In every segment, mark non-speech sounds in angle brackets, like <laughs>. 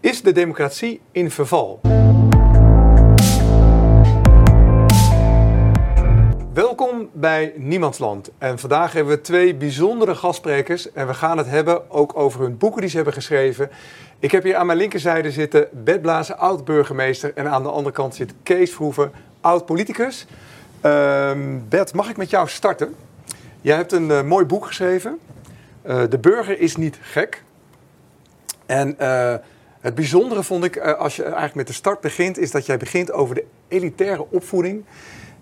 Is de democratie in verval? Welkom bij Niemandsland. En vandaag hebben we twee bijzondere gastsprekers. En we gaan het hebben ook over hun boeken die ze hebben geschreven. Ik heb hier aan mijn linkerzijde zitten Bert Blazen, oud-burgemeester. En aan de andere kant zit Kees Vroeven, oud-politicus. Ehm Bert, mag ik met jou starten? Jij hebt een eh, mooi boek geschreven. Eh, de burger is niet gek. En eh, het bijzondere vond ik, eh, als je eigenlijk met de start begint, is dat jij begint over de elitaire opvoeding.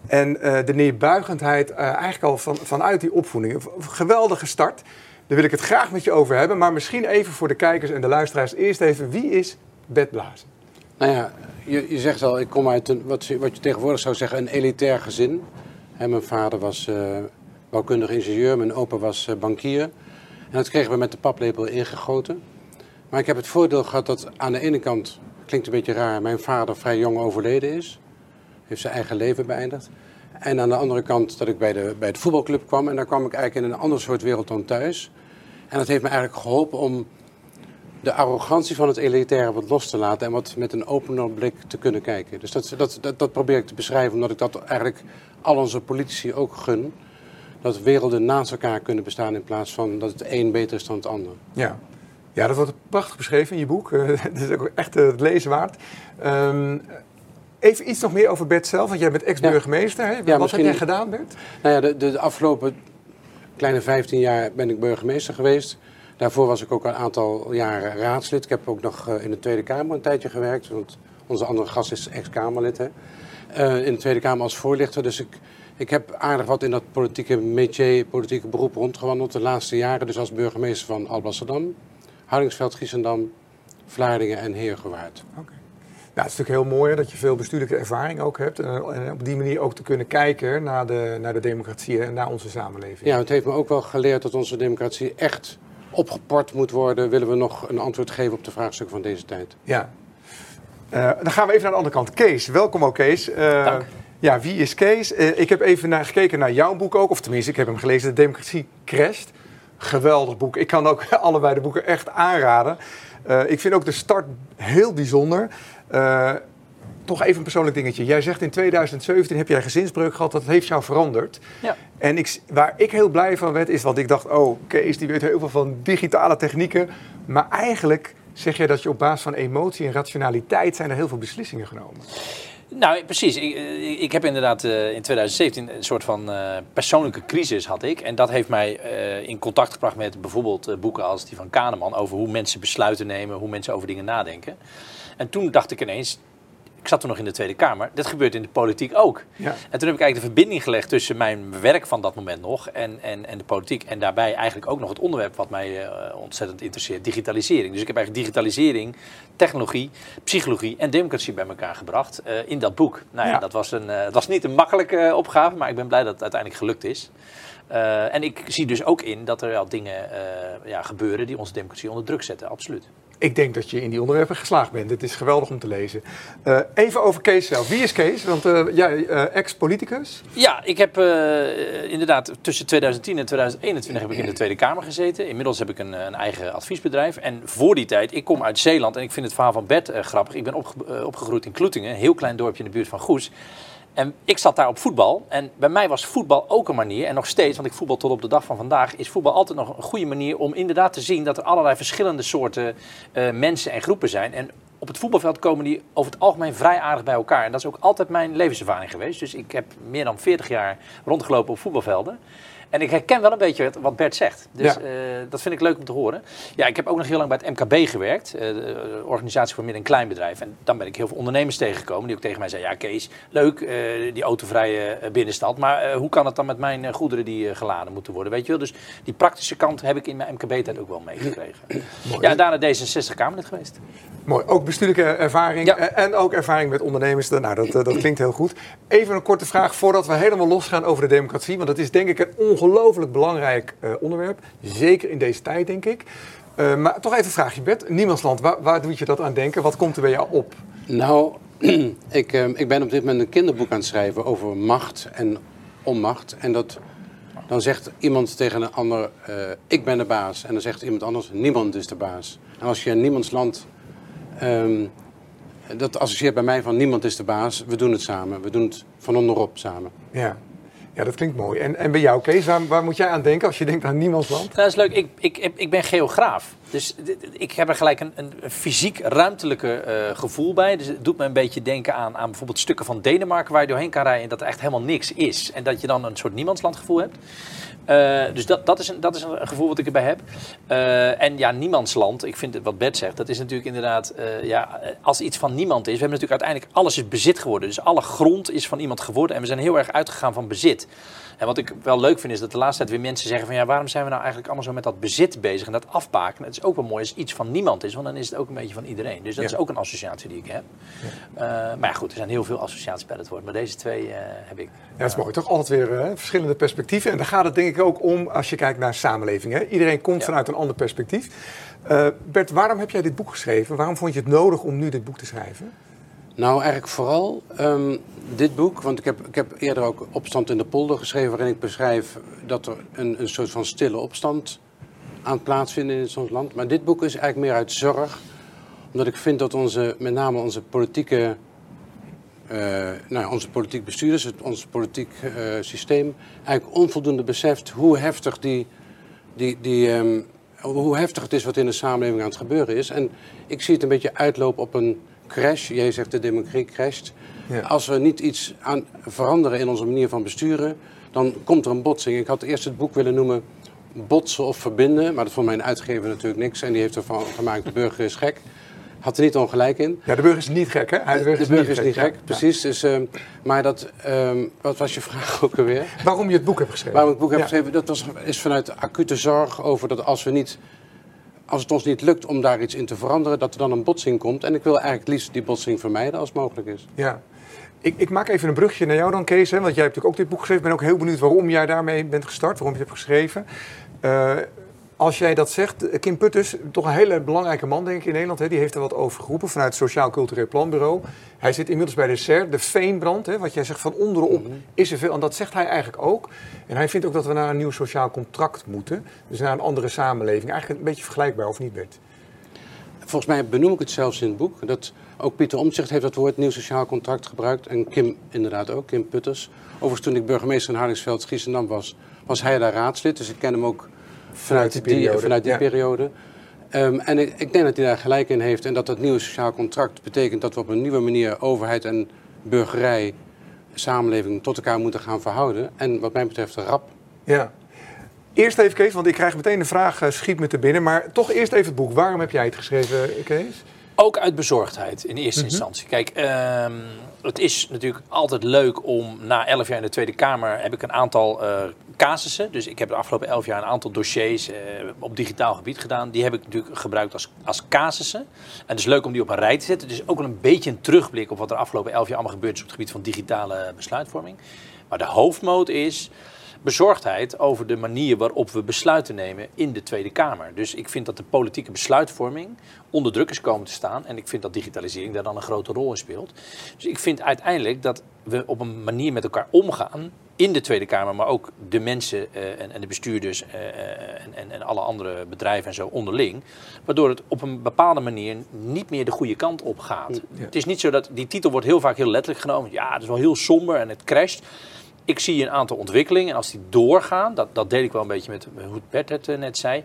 En eh, de neerbuigendheid eh, eigenlijk al van, vanuit die opvoeding. Een geweldige start. Daar wil ik het graag met je over hebben. Maar misschien even voor de kijkers en de luisteraars. Eerst even, wie is Bert Blazen? Nou ja, je, je zegt al, ik kom uit een, wat, wat je tegenwoordig zou zeggen, een elitair gezin. Mijn vader was eh bouwkundig ingenieur, mijn opa was bankier. En dat kregen we met de paplepel ingegoten. Maar ik heb het voordeel gehad dat aan de ene kant, klinkt een beetje raar, mijn vader vrij jong overleden is. Heeft zijn eigen leven beëindigd. En aan de andere kant dat ik bij, de, bij het voetbalclub kwam. En daar kwam ik eigenlijk in een ander soort wereld dan thuis. En dat heeft me eigenlijk geholpen om de arrogantie van het elitaire wat los te laten en wat met een opener blik te kunnen kijken. Dus dat, dat, dat, dat probeer ik te beschrijven, omdat ik dat eigenlijk al onze politici ook gun. Dat werelden naast elkaar kunnen bestaan in plaats van dat het een beter is dan het ander. Ja. Ja, dat wordt prachtig beschreven in je boek. <laughs> Eh, dat is ook echt eh, het lezen waard. Ehm, even iets nog meer over Bert zelf, want jij bent ex-burgemeester. Wat heb misschien- jij gedaan, Bert? Nou ja, de, de, afgelopen kleine 15 jaar ben ik burgemeester geweest. Daarvoor was ik ook een aantal jaren raadslid. Ik heb ook nog eh, in de Tweede Kamer een tijdje gewerkt. Want onze andere gast is ex-Kamerlid. hè. Eh, in de Tweede Kamer als voorlichter. Dus ik, ik heb aardig wat in dat politieke métier, politieke beroep rondgewandeld de laatste jaren. Dus als burgemeester van Alblasserdam, Hardingsveld, Giesendam, Vlaardingen en Heergewaard. Nou, het is natuurlijk heel mooi dat je veel bestuurlijke ervaring ook hebt. En, en op die manier ook te kunnen kijken naar de, naar de democratie en naar onze samenleving. Ja, het heeft me ook wel geleerd dat onze democratie echt opgeport moet worden. Willen we nog een antwoord geven op de vraagstukken van deze tijd? Ja. Eh, dan gaan we even naar de andere kant. Kees, welkom ook Kees. Eh, Dank. Ja, wie is Kees? Eh, ik heb even naar, gekeken naar jouw boek ook, of tenminste, ik heb hem gelezen, De Democratie Crasht. Geweldig boek. Ik kan ook <laughs> allebei de boeken echt aanraden. Eh, ik vind ook de start heel bijzonder. Eh, toch even een persoonlijk dingetje. Jij zegt in 2017 heb jij gezinsbreuk gehad, dat heeft jou veranderd. Ja. En ik, waar ik heel blij van werd, is want ik dacht, oh, Kees die weet heel veel van digitale technieken. Maar eigenlijk zeg jij dat je op basis van emotie en rationaliteit zijn er heel veel beslissingen genomen. Nou, precies. Ik, eh, heb inderdaad eh, in 2017 een soort van eh, persoonlijke crisis had ik. En dat heeft mij in contact gebracht met bijvoorbeeld boeken als die van Kahneman over hoe mensen besluiten nemen, hoe mensen over dingen nadenken. En toen dacht ik ineens, ik zat toen nog in de Tweede Kamer, dit gebeurt in de politiek ook. Ja. En toen heb ik eigenlijk de verbinding gelegd tussen mijn werk van dat moment nog en, en, en de politiek. En daarbij eigenlijk ook nog het onderwerp wat mij eh, ontzettend interesseert, digitalisering. Dus ik heb eigenlijk digitalisering, technologie, psychologie en democratie bij elkaar gebracht eh, in dat boek. Nou ja, Ja. dat was, een, eh, het was niet een makkelijke eh, opgave, maar ik ben blij dat het uiteindelijk gelukt is. Eh, en ik zie dus ook in dat er al dingen eh, ja, gebeuren die onze democratie onder druk zetten, absoluut. Ik denk dat je in die onderwerpen geslaagd bent. Het is geweldig om te lezen. Eh, even over Kees zelf. Wie is Kees? Want eh, jij, eh, ex-politicus. Ja, ik heb inderdaad tussen 2010 en 2021 heb ik in de Tweede Kamer gezeten. Inmiddels heb ik een, een eigen adviesbedrijf. En voor die tijd, ik kom uit Zeeland en ik vind het verhaal van Bert grappig. Ik ben opge- opgegroeid in Kloetingen, een heel klein dorpje in de buurt van Goes. En ik zat daar op voetbal. En bij mij was voetbal ook een manier, en nog steeds, want ik voetbal tot op de dag van vandaag, is voetbal altijd nog een goede manier om inderdaad te zien dat er allerlei verschillende soorten eh, mensen en groepen zijn. En op het voetbalveld komen die over het algemeen vrij aardig bij elkaar. En dat is ook altijd mijn levenservaring geweest. Dus ik heb meer dan 40 jaar rondgelopen op voetbalvelden. En ik herken wel een beetje wat- Bert zegt. Dus Ja. eh, dat vind ik leuk om te horen. Ja, ik heb ook nog heel lang bij het MKB gewerkt. eh, de organisatie voor midden- en kleinbedrijf. En dan ben ik heel veel ondernemers tegengekomen die ook tegen mij zeiden... Ja Kees, leuk eh, die autovrije eh, binnenstad. Maar eh, hoe kan het dan met mijn eh, goederen die eh, geladen moeten worden? Weet je wel? Dus die praktische kant heb ik in mijn MKB-tijd ook wel meegekregen. <clears throat> ja, daarna D66 Kamerlid geweest. Mooi. Ook bestuurlijke ervaring Ja. eh, en ook ervaring met ondernemers. Nou, dat, eh, dat klinkt heel goed. Even een korte vraag voordat we helemaal losgaan over de democratie. Want dat is denk ik een ongelooflijk belangrijk eh, onderwerp. Zeker in deze tijd, denk ik. Eh, maar toch even een vraagje, Bert. Niemandsland, waar, waar doet je dat aan denken? Wat komt er bij jou op? Nou, <clears throat> ik, eh, ik ben op dit moment een kinderboek aan het schrijven over macht en onmacht. En dat, dan zegt iemand tegen een ander, eh, ik ben de baas. En dan zegt iemand anders, niemand is de baas. En als je in niemands land ehm, dat associeert bij mij van niemand is de baas, we doen het samen. We doen het van onderop samen. Ja. Ja, dat klinkt mooi. En, en bij jou, Kees, waar, moet jij aan denken als je denkt aan niemandsland? Nou, dat is leuk. Ik, ik, ik ben geograaf. Dus ik heb er gelijk een, een fysiek ruimtelijke eh, gevoel bij. Dus het doet me een beetje denken aan, aan bijvoorbeeld stukken van Denemarken waar je doorheen kan rijden en dat er echt helemaal niks is. En dat je dan een soort niemandslandgevoel hebt. Eh, dus dat, dat, is een, dat is een gevoel wat ik erbij heb. Eh, en ja, niemandsland, ik vind wat Bert zegt, dat is natuurlijk inderdaad, eh, ja, als iets van niemand is. We hebben natuurlijk uiteindelijk, alles is bezit geworden. Dus alle grond is van iemand geworden. En we zijn heel erg uitgegaan van bezit. En wat ik wel leuk vind is dat de laatste tijd weer mensen zeggen van ja, waarom zijn we nou eigenlijk allemaal zo met dat bezit bezig en dat afbaken? Het is ook wel mooi als iets van niemand is, want dan is het ook een beetje van iedereen. Dus dat Ja. is ook een associatie die ik heb. Eh, maar ja, goed, er zijn heel veel associaties bij het woord, maar deze twee eh, heb ik. Ja, dat is mooi. Toch altijd weer eh, verschillende perspectieven. En daar gaat het denk ik ook om als je kijkt naar samenleving. Hè? Iedereen komt Ja. vanuit een ander perspectief. Eh, Bert, waarom heb jij dit boek geschreven? Waarom vond je het nodig om nu dit boek te schrijven? Nou, eigenlijk vooral ehm, dit boek, want ik heb, ik heb eerder ook Opstand in de Polder geschreven, waarin ik beschrijf dat er een, een soort van stille opstand aan het in ons land. Maar dit boek is eigenlijk meer uit zorg, omdat ik vind dat onze, met name onze politieke, eh, nou onze politiek bestuurders, het, ons politiek eh, systeem, eigenlijk onvoldoende beseft hoe heftig die, die, die ehm, hoe heftig het is wat in de samenleving aan het gebeuren is. En ik zie het een beetje uitlopen op een crash. Jij zegt de democratie crasht. Ja. Als we niet iets aan veranderen in onze manier van besturen, dan komt er een botsing. Ik had eerst het boek willen noemen Botsen of Verbinden, maar dat vond mijn uitgever natuurlijk niks. En die heeft ervan gemaakt, de burger is gek. Had er niet ongelijk in. Ja, de burger is niet gek, hè? Hij- De burger is niet gek, precies. Dus, ehm, maar dat, ehm, wat was je vraag ook alweer? Waarom je het boek hebt geschreven? Waarom ik het boek heb geschreven, dat was, is vanuit acute zorg over dat als, we niet, als het ons niet lukt om daar iets in te veranderen, dat er dan een botsing komt. En ik wil eigenlijk het liefst die botsing vermijden als mogelijk is. Ja. Ik, ik maak even een brugje naar jou dan, Kees. Hè? Want jij hebt natuurlijk ook dit boek geschreven. Ik ben ook heel benieuwd waarom jij daarmee bent gestart, waarom je het hebt geschreven. Eh, als jij dat zegt, eh, Kim Putters, toch een hele belangrijke man denk ik in Nederland. Hè? Die heeft er wat over geroepen vanuit het Sociaal Cultureel Planbureau. Hij zit inmiddels bij de SER, de veenbrand. Hè? Wat jij zegt van onderop is er veel. En dat zegt hij eigenlijk ook. En hij vindt ook dat we naar een nieuw sociaal contract moeten. Dus naar een andere samenleving. Eigenlijk een beetje vergelijkbaar, of niet Bert? Volgens mij benoem ik het zelfs in het boek. Dat ook Pieter Omtzigt heeft dat woord nieuw sociaal contract gebruikt. En Kim inderdaad ook, Kim Putters. Overigens toen ik burgemeester in Hardingsveld, Giesendam was, was hij daar raadslid. Dus ik ken hem ook vanuit die die, periode, vanuit die ja. periode. Ehm, en ik, ik denk dat hij daar gelijk in heeft. En dat dat nieuwe sociaal contract betekent dat we op een nieuwe manier overheid en burgerij, samenleving tot elkaar moeten gaan verhouden. En wat mij betreft rap. Ja. Eerst even, Kees, want ik krijg meteen een vraag, eh, schiet me te binnen. Maar toch eerst even het boek. Waarom heb jij het geschreven, Kees? Ook uit bezorgdheid in eerste Mhm. instantie. Kijk, ehm, het is natuurlijk altijd leuk om na elf jaar in de Tweede Kamer heb ik een aantal eh, casussen. Dus ik heb de afgelopen elf jaar een aantal dossiers eh, op digitaal gebied gedaan. Die heb ik natuurlijk gebruikt als, als casussen. En het is leuk om die op een rij te zetten. Dus ook wel een beetje een terugblik op wat er afgelopen elf jaar allemaal gebeurd is op het gebied van digitale besluitvorming. Maar de hoofdmoot is bezorgdheid over de manier waarop we besluiten nemen in de Tweede Kamer. Dus ik vind dat de politieke besluitvorming onder druk is komen te staan. En ik vind dat digitalisering daar dan een grote rol in speelt. Dus ik vind uiteindelijk dat we op een manier met elkaar omgaan. In de Tweede Kamer, maar ook de mensen eh, en, en de bestuurders eh, eh, en, en, en alle andere bedrijven en zo onderling. Waardoor het op een bepaalde manier niet meer de goede kant op gaat. Ja. Het is niet zo dat die titel wordt heel vaak heel letterlijk genomen. Ja, het is wel heel somber en het crasht. Ik zie een aantal ontwikkelingen en als die doorgaan, dat, dat deel ik wel een beetje met hoe Bert het eh, net zei.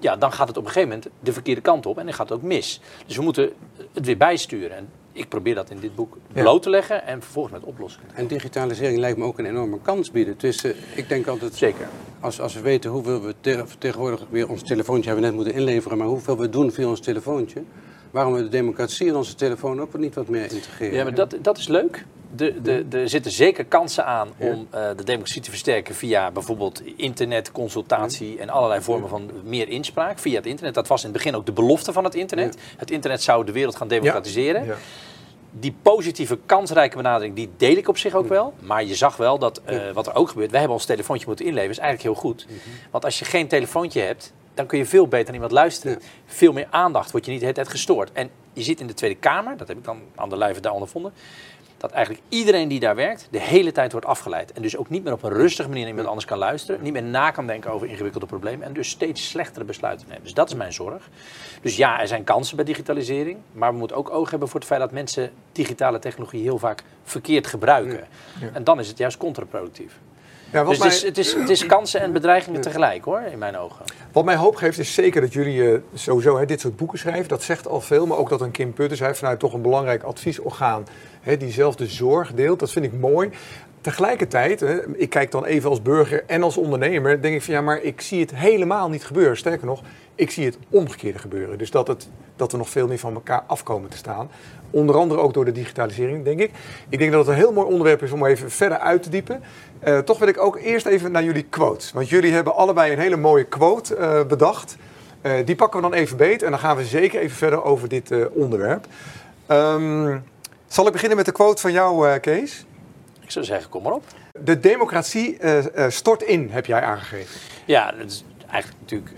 Ja, dan gaat het op een gegeven moment de verkeerde kant op en dan gaat het ook mis. Dus we moeten het weer bijsturen. En ik probeer dat in dit boek Ja. bloot te leggen en vervolgens met oplossingen. En digitalisering lijkt me ook een enorme kans bieden. Dus eh, ik denk altijd, Zeker. Als, als we weten hoeveel we te- tegenwoordig weer ons telefoontje hebben net moeten inleveren, maar hoeveel we doen via ons telefoontje, waarom we de democratie in onze telefoon ook niet wat meer integreren. Ja, maar dat, dat is leuk. De, de, er zitten zeker kansen aan om eh, de democratie te versterken via bijvoorbeeld internet, consultatie en allerlei vormen van meer inspraak via het internet. Dat was in het begin ook de belofte van het internet. Het internet zou de wereld gaan democratiseren. Ja. Die positieve, kansrijke benadering, die deel ik op zich ook wel. Maar je zag wel dat eh, wat er ook gebeurt. Wij hebben ons telefoontje moeten inleveren. is eigenlijk heel goed. Want als je geen telefoontje hebt, dan kun je veel beter naar iemand luisteren. Ja. Veel meer aandacht, word je niet de hele tijd gestoord. En je zit in de Tweede Kamer, dat heb ik dan aan de lijve daar ondervonden. Dat eigenlijk iedereen die daar werkt de hele tijd wordt afgeleid. En dus ook niet meer op een rustige manier naar iemand anders kan luisteren. Niet meer na kan denken over ingewikkelde problemen. En dus steeds slechtere besluiten nemen. Dus dat is mijn zorg. Dus ja, er zijn kansen bij digitalisering. Maar we moeten ook oog hebben voor het feit dat mensen digitale technologie heel vaak verkeerd gebruiken. En dan is het juist contraproductief. Ja, dus mij... het, is, het, is, het is kansen en bedreigingen tegelijk hoor, in mijn ogen. Wat mij hoop geeft is zeker dat jullie uh, sowieso hè, dit soort boeken schrijven. Dat zegt al veel, maar ook dat een Kim Putters heeft vanuit toch een belangrijk adviesorgaan hè, diezelfde zorg deelt. Dat vind ik mooi. Tegelijkertijd, ik kijk dan even als burger en als ondernemer, denk ik van ja, maar ik zie het helemaal niet gebeuren. Sterker nog, ik zie het omgekeerde gebeuren. Dus dat, het, dat we nog veel meer van elkaar afkomen te staan. Onder andere ook door de digitalisering, denk ik. Ik denk dat het een heel mooi onderwerp is om even verder uit te diepen. Uh, toch wil ik ook eerst even naar jullie quotes. Want jullie hebben allebei een hele mooie quote uh, bedacht. Uh, die pakken we dan even beet en dan gaan we zeker even verder over dit onderwerp. Um, zal ik beginnen met de quote van jou, Kees? Ik zou zeggen, kom maar op. De democratie stort in, heb jij aangegeven. Ja, dat is eigenlijk natuurlijk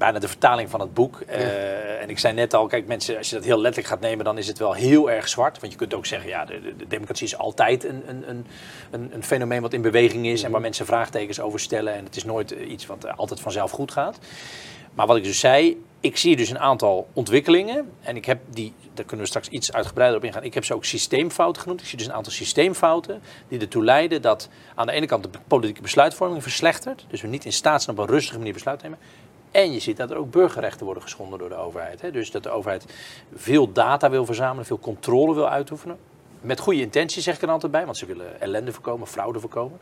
bijna de vertaling van het boek. Uh, en ik zei net al, kijk mensen, als je dat heel letterlijk gaat nemen, dan is het wel heel erg zwart. Want je kunt ook zeggen, ja, de, de democratie is altijd een, een, een, een, fenomeen wat in beweging is en waar mensen vraagtekens over stellen. En het is nooit iets wat eh, altijd vanzelf goed gaat. Maar wat ik dus zei, ik zie dus een aantal ontwikkelingen. En ik heb die, daar kunnen we straks iets uitgebreider op ingaan. Ik heb ze ook systeemfouten genoemd. Ik zie dus een aantal systeemfouten die ertoe leiden dat aan de ene kant de politieke besluitvorming verslechtert. Dus we niet in staat zijn op een rustige manier besluit te nemen. En je ziet dat er ook burgerrechten worden geschonden door de overheid. Hè? Dus dat de overheid veel data wil verzamelen, veel controle wil uitoefenen. Met goede intentie zeg ik er altijd bij, want ze willen ellende voorkomen, fraude voorkomen.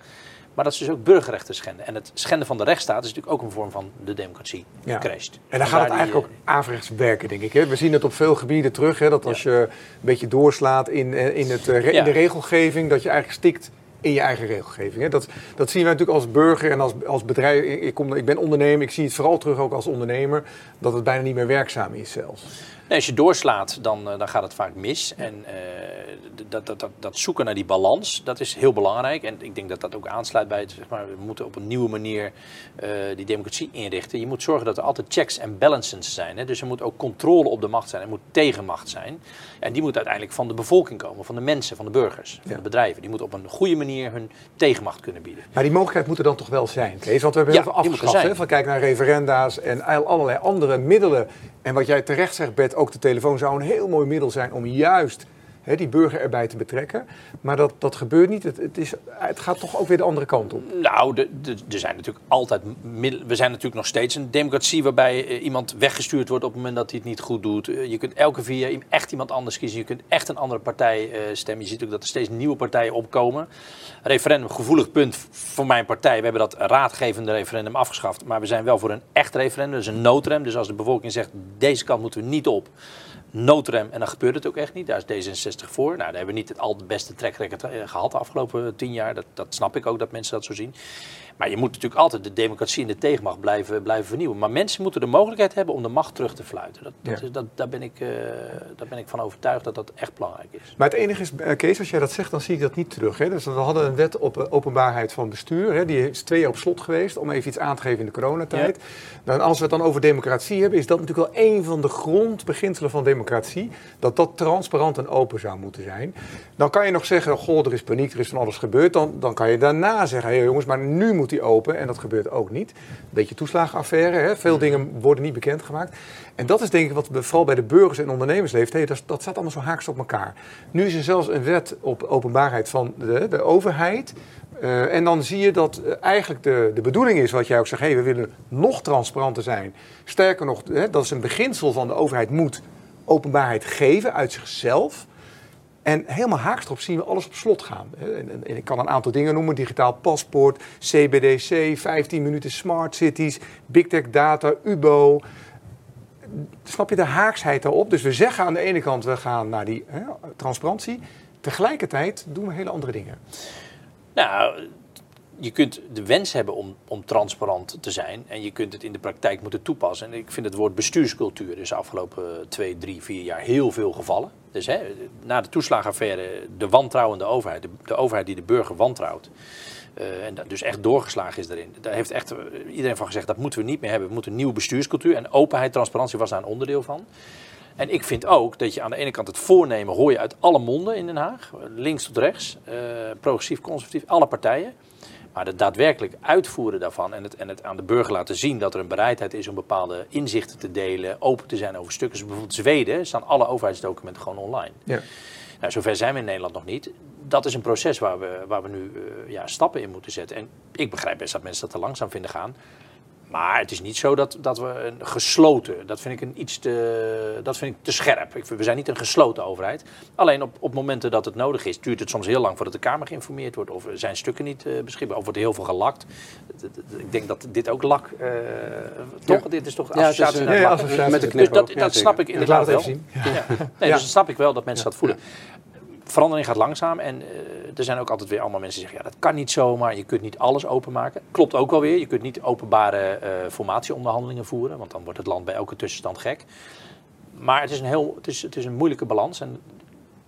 Maar dat ze dus ook burgerrechten schenden. En het schenden van de rechtsstaat is natuurlijk ook een vorm van de democratie. Ja. En dan gaat het eigenlijk ook averechts werken, denk ik. Hè? We zien het op veel gebieden terug. Hè? Dat als je een beetje doorslaat in, eh, in, het, eh, in de regelgeving, dat je eigenlijk stikt in je eigen regelgeving. Hè? Dat, dat zien wij natuurlijk als burger en als, als bedrijf. Ik, kom, ik ben ondernemer, ik zie het vooral terug ook als ondernemer, dat het bijna niet meer werkzaam is zelfs. Nee, als je doorslaat, dan, eh, dan gaat het vaak mis. En uh, dat, dat, dat, dat, zoeken naar die balans, dat is heel belangrijk. En ik denk dat dat ook aansluit bij het, zeg maar, we moeten op een nieuwe manier uh, die democratie inrichten. Je moet zorgen dat er altijd checks en balances zijn. Hè? Dus er moet ook controle op de macht zijn, er moet tegenmacht zijn. En die moet uiteindelijk van de bevolking komen, van de mensen, van de burgers, van de bedrijven. Die moeten op een goede manier hun tegenmacht kunnen bieden. Maar die mogelijkheid moet er dan toch wel zijn, Kees? Want we hebben heel veel afgeschaft. Van kijk naar referenda's en allerlei andere middelen. En wat jij terecht zegt, Bert, ook de telefoon zou een heel mooi middel zijn om juist hè, die burger erbij te betrekken. Maar dat, dat gebeurt niet. Het, het, is, het gaat toch ook weer de andere kant op. Nou, er zijn natuurlijk altijd. We zijn natuurlijk nog steeds een democratie waarbij eh, iemand weggestuurd wordt op het moment dat hij het niet goed doet. Eh, je kunt elke vier jaar echt iemand anders kiezen. Je kunt echt een andere partij uh, stemmen. Je ziet ook dat er steeds nieuwe partijen opkomen. Referendum, gevoelig punt voor mijn partij. We hebben dat raadgevende referendum afgeschaft. Maar we zijn wel voor een echt referendum. Dus een noodrem. Dus als de bevolking zegt: deze kant moeten we niet op noodrem. En dan gebeurt het ook echt niet. Daar is D66 voor. Nou, daar hebben we niet het al beste trekrecord eh, gehad de afgelopen tien jaar. Dat, dat snap ik ook dat mensen dat zo zien. Maar je moet natuurlijk altijd de democratie en de tegenmacht blijven, blijven vernieuwen. Maar mensen moeten de mogelijkheid hebben om de macht terug te fluiten. Dat, dat is, dat, daar, ben ik, uh, daar ben ik van overtuigd dat dat echt belangrijk is. Maar het enige is, uh, Kees, als jij dat zegt, dan zie ik dat niet terug. Hè? Dus we hadden een wet op openbaarheid van bestuur. Hè? Die is twee jaar op slot geweest om even iets aan te geven in de coronatijd. Ja. Nou, als we het dan over democratie hebben, is dat natuurlijk wel een van de grondbeginselen van democratie. Dat dat transparant en open zou moeten zijn. Dan kan je nog zeggen, goh, er is paniek, er is van alles gebeurd. Dan, dan kan je daarna zeggen, hé hey, jongens, maar nu moet die open. En dat gebeurt ook niet. Een beetje toeslagenaffaire, hè? veel dingen worden niet bekendgemaakt. En dat is denk ik wat vooral bij de burgers en ondernemers leeft. Hey, dat, dat staat allemaal zo haaks op elkaar. Nu is er zelfs een wet op openbaarheid van de, de overheid. Uh, en dan zie je dat uh, eigenlijk de, de bedoeling is, wat jij ook zegt, hey, we willen nog transparanter zijn. Sterker nog, hè, dat is een beginsel van de overheid moet openbaarheid geven uit zichzelf. En helemaal haaks erop zien we alles op slot gaan. En, ik kan een aantal dingen noemen: digitaal paspoort, CBDC, 15 minuten smart cities, big tech data, UBO. Snap je de haaksheid daarop? Dus we zeggen aan de ene kant we gaan naar die hè, transparantie. Tegelijkertijd doen we hele andere dingen. Nou, je kunt de wens hebben om, om transparant te zijn en je kunt het in de praktijk moeten toepassen. En ik vind het woord bestuurscultuur dus de afgelopen twee, drie, vier jaar heel veel gevallen. Dus hè, na de toeslagaffaire, de wantrouwende overheid, de, overheid die de burger wantrouwt. Uh, en dus echt doorgeslagen is daarin. Daar heeft echt iedereen van gezegd, dat moeten we niet meer hebben. We moeten een nieuwe bestuurscultuur. En openheid, transparantie was daar een onderdeel van. En ik vind ook dat je aan de ene kant het voornemen hoor je uit alle monden in Den Haag, links tot rechts, uh, progressief, conservatief, alle partijen. Maar het daadwerkelijk uitvoeren daarvan en het, en het aan de burger laten zien dat er een bereidheid is om bepaalde inzichten te delen, open te zijn over stukken. Dus bijvoorbeeld Zweden staan alle overheidsdocumenten gewoon online. Ja. Nou, zover zijn we in Nederland nog niet. Dat is een proces waar we, waar we nu uh, ja, stappen in moeten zetten. En ik begrijp best dat mensen dat te langzaam vinden gaan. Maar het is niet zo dat, dat we een gesloten, dat vind ik een iets te, dat vind ik te scherp. Ik, we zijn niet een gesloten overheid. Alleen op, op momenten dat het nodig is, duurt het soms heel lang voordat de Kamer geïnformeerd wordt. Of zijn stukken niet uh, beschikbaar, of wordt heel veel gelakt. Ik denk dat dit ook lak, uh, toch? Dit is toch associatie, ja, is, ja, associatie met de. Dus dat, dat snap ik inderdaad wel. Ja. Nee, dus dat snap ik wel dat mensen dat voelen verandering gaat langzaam en uh, er zijn ook altijd weer allemaal mensen die zeggen, ja dat kan niet zomaar, je kunt niet alles openmaken. Klopt ook wel weer, je kunt niet openbare uh, formatieonderhandelingen voeren, want dan wordt het land bij elke tussenstand gek. Maar het is een, heel, het is, het is een moeilijke balans en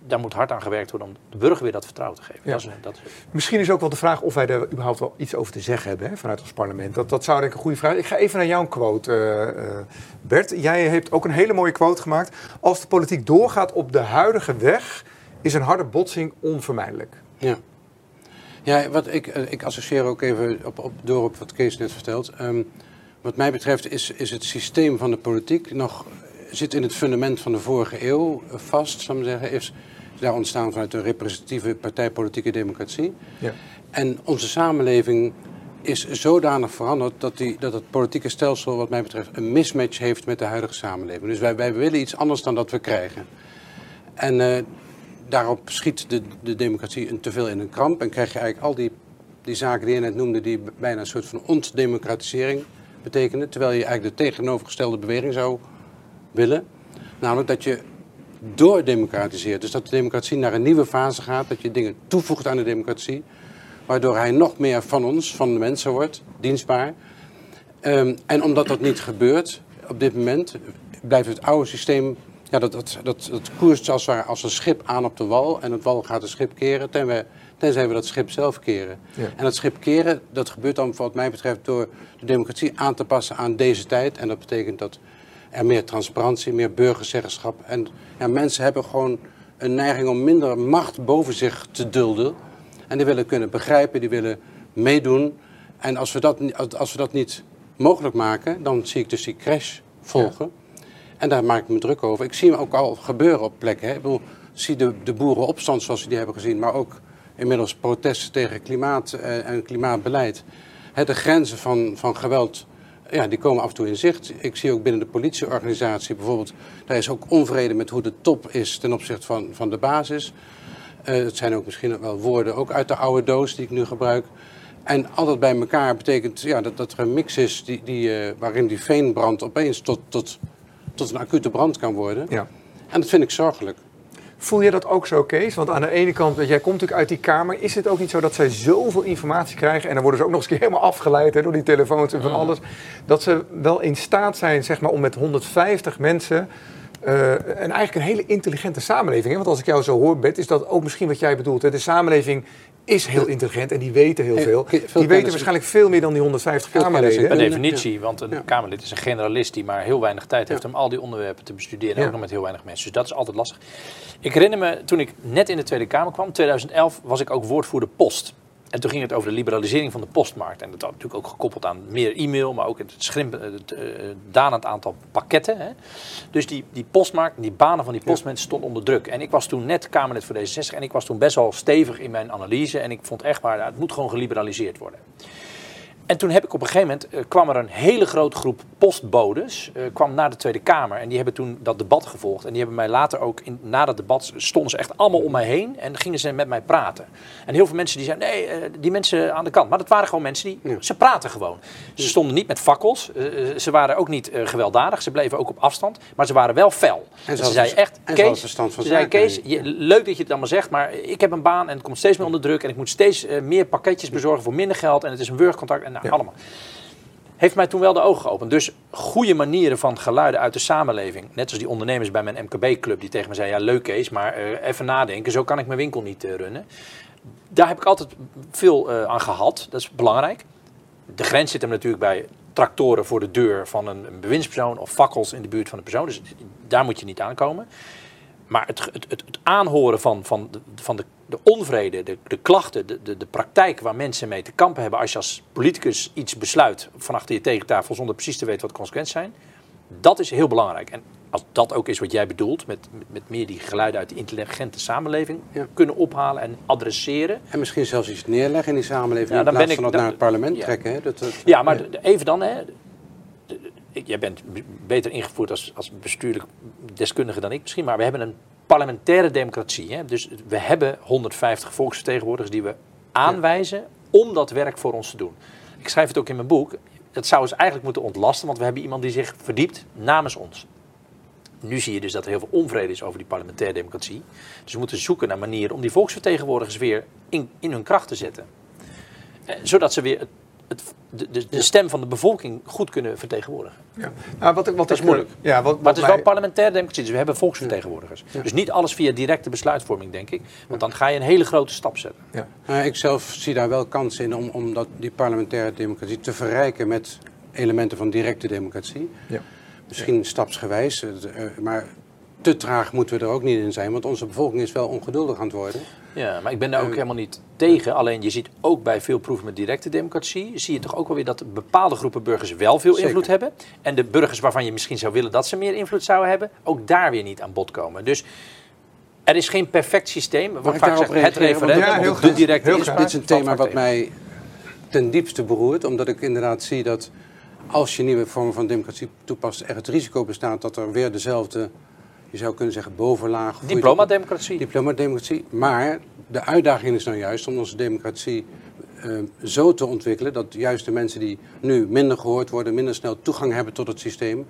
daar moet hard aan gewerkt worden om de burger weer dat vertrouwen te geven. Ja. Dat is, dat is... Misschien is ook wel de vraag of wij er überhaupt wel iets over te zeggen hebben hè, vanuit ons parlement. Dat, dat zou denk ik een goede vraag Ik ga even naar jouw quote, uh, uh, Bert. Jij hebt ook een hele mooie quote gemaakt. Als de politiek doorgaat op de huidige weg, is een harde botsing onvermijdelijk. Ja. Ja, wat ik, ik associeer ook even op, op, door op wat Kees net vertelt. Um, wat mij betreft is, is het systeem van de politiek nog zit in het fundament van de vorige eeuw vast, zou ik zeggen. Is daar ontstaan vanuit de representatieve partijpolitieke democratie. Ja. En onze samenleving is zodanig veranderd dat, die, dat het politieke stelsel, wat mij betreft, een mismatch heeft met de huidige samenleving. Dus wij, wij willen iets anders dan dat we krijgen. En uh, daarop schiet de, de democratie een te veel in een kramp en krijg je eigenlijk al die, die zaken die je net noemde, die bijna een soort van ontdemocratisering betekenen. Terwijl je eigenlijk de tegenovergestelde beweging zou willen. Namelijk dat je doordemocratiseert. Dus dat de democratie naar een nieuwe fase gaat, dat je dingen toevoegt aan de democratie. Waardoor hij nog meer van ons, van de mensen wordt, dienstbaar. Um, en omdat dat niet gebeurt op dit moment, blijft het oude systeem ja, dat, dat, dat, dat koerst als, als een schip aan op de wal. En het wal gaat het schip keren, tenzij, tenzij we dat schip zelf keren. Ja. En dat schip keren, dat gebeurt dan wat mij betreft door de democratie aan te passen aan deze tijd. En dat betekent dat er meer transparantie, meer burgerzeggenschap. En ja, mensen hebben gewoon een neiging om minder macht boven zich te dulden. En die willen kunnen begrijpen, die willen meedoen. En als we dat, als we dat niet mogelijk maken, dan zie ik dus die crash volgen. Ja. En daar maak ik me druk over. Ik zie hem ook al gebeuren op plekken. Hè. Ik bedoel, zie de, de boerenopstand zoals we die hebben gezien, maar ook inmiddels protesten tegen klimaat uh, en klimaatbeleid. Hè, de grenzen van, van geweld, ja, die komen af en toe in zicht. Ik zie ook binnen de politieorganisatie bijvoorbeeld, daar is ook onvrede met hoe de top is ten opzichte van, van de basis. Uh, het zijn ook misschien wel woorden, ook uit de oude doos die ik nu gebruik. En al dat bij elkaar betekent ja, dat, dat er een mix is die, die, uh, waarin die veenbrand opeens tot, tot tot een acute brand kan worden. Ja. En dat vind ik zorgelijk. Voel je dat ook zo, Kees? Want aan de ene kant, jij komt natuurlijk uit die kamer. Is het ook niet zo dat zij zoveel informatie krijgen... en dan worden ze ook nog eens keer helemaal afgeleid hè, door die telefoons en van alles... dat ze wel in staat zijn zeg maar, om met 150 mensen... Uh, en eigenlijk een hele intelligente samenleving. Hè? Want als ik jou zo hoor, Bert, is dat ook misschien wat jij bedoelt. Hè? De samenleving is heel intelligent en die weten heel veel. Die weten waarschijnlijk veel meer dan die 150 Kamerleden. Per definitie, want een Kamerlid is een generalist die maar heel weinig tijd heeft om al die onderwerpen te bestuderen. En ook nog met heel weinig mensen. Dus dat is altijd lastig. Ik herinner me, toen ik net in de Tweede Kamer kwam, 2011, was ik ook woordvoerder post. En toen ging het over de liberalisering van de postmarkt. En dat was natuurlijk ook gekoppeld aan meer e-mail, maar ook het schrimpen, het uh, dalend aantal pakketten. Hè. Dus die, die postmarkt, die banen van die postmensen stonden onder druk. En ik was toen net Kamerlid voor D66 en ik was toen best wel stevig in mijn analyse. En ik vond echt waar, het moet gewoon geliberaliseerd worden. En toen heb ik op een gegeven moment, uh, kwam er een hele grote groep postbodes, uh, kwam naar de Tweede Kamer. En die hebben toen dat debat gevolgd. En die hebben mij later ook, in, na dat debat, stonden ze echt allemaal om mij heen. En gingen ze met mij praten. En heel veel mensen die zeiden, nee, uh, die mensen aan de kant. Maar dat waren gewoon mensen die, ja. ze praten gewoon. Ze stonden niet met fakkels. ze waren ook niet gewelddadig. Ze bleven ook op afstand. Maar ze waren wel fel. En ze, ze zei echt, Kees, verstand van ze zei, Kees je, leuk dat je het allemaal zegt, maar ik heb een baan en het komt steeds meer onder druk. En ik moet steeds meer pakketjes bezorgen voor minder geld. En het is een wurgcontact. En nou, allemaal. Heeft mij toen wel de ogen geopend. Dus goede manieren van geluiden uit de samenleving. Net als die ondernemers bij mijn MKB-club die tegen me zeiden: Ja, leuk Kees, maar uh, even nadenken. Zo kan ik mijn winkel niet uh, runnen. Daar heb ik altijd veel uh, aan gehad. Dat is belangrijk. De grens zit hem natuurlijk bij tractoren voor de deur van een, een bewindspersoon of fakkels in de buurt van de persoon. Dus daar moet je niet aankomen. Maar het, het, het, het aanhoren van, van, de, van de, de onvrede, de, de klachten, de, de, de praktijk waar mensen mee te kampen hebben als je als politicus iets besluit van achter je tegentafel zonder precies te weten wat de consequenties zijn, dat is heel belangrijk. En als dat ook is wat jij bedoelt, met, met, met meer die geluiden uit de intelligente samenleving Ja. kunnen ophalen en adresseren. En misschien zelfs iets neerleggen in die samenleving Ja, in dan plaats ben ik- van dat dan- naar het parlement ja. trekken. Hè? Dat, dat- Ja, maar even dan, hè. Ik- Jij bent beter ingevoerd als, als bestuurlijk deskundige dan ik misschien, maar we hebben een parlementaire democratie. Hè? Dus we hebben 150 volksvertegenwoordigers die we aanwijzen om dat werk voor ons te doen. Ik schrijf het ook in mijn boek. Dat zou ons eigenlijk moeten ontlasten, want we hebben iemand die zich verdiept namens ons. Nu zie je dus dat er heel veel onvrede is over die parlementaire democratie. Dus we moeten zoeken naar manieren om die volksvertegenwoordigers weer in, in hun kracht te zetten. Eh, zodat ze weer het, het, de, de, de stem van de bevolking goed kunnen vertegenwoordigen. Ja. Nou, wat, wat Dat is ik, moeilijk. Ja, wat, Maar wat het is wel parlementaire democratie, dus we hebben volksvertegenwoordigers. Dus niet alles via directe besluitvorming, denk ik. Want dan ga je een hele grote stap zetten. ja. Nou, ik zelf zie daar wel kansen in om, om dat, die parlementaire democratie te verrijken met elementen van directe democratie. Ja. Misschien stapsgewijs, eh, maar te traag moeten we er ook niet in zijn, want onze bevolking is wel ongeduldig aan het worden. Ja, maar ik ben daar ook helemaal niet tegen. Alleen je ziet ook bij veel proeven met directe democratie, zie je toch ook wel weer dat bepaalde groepen burgers wel veel Zeker. invloed hebben. En de burgers waarvan je misschien zou willen dat ze meer invloed zouden hebben, ook daar weer niet aan bod komen. Dus er is geen perfect systeem. Wat ik vaak zeggen, het referendum Ja, heel de directe Heel inspraak. graag. Dit is een thema wat mij ten diepste beroert, omdat ik inderdaad zie dat als je nieuwe vormen van democratie toepast, er het risico bestaat dat er weer dezelfde, je zou kunnen zeggen, bovenlaag. Diploma-democratie. Diploma-democratie. Maar de uitdaging is nou juist om onze democratie eh, zo te ontwikkelen dat juist de mensen die nu minder gehoord worden, minder snel toegang hebben tot het systeem.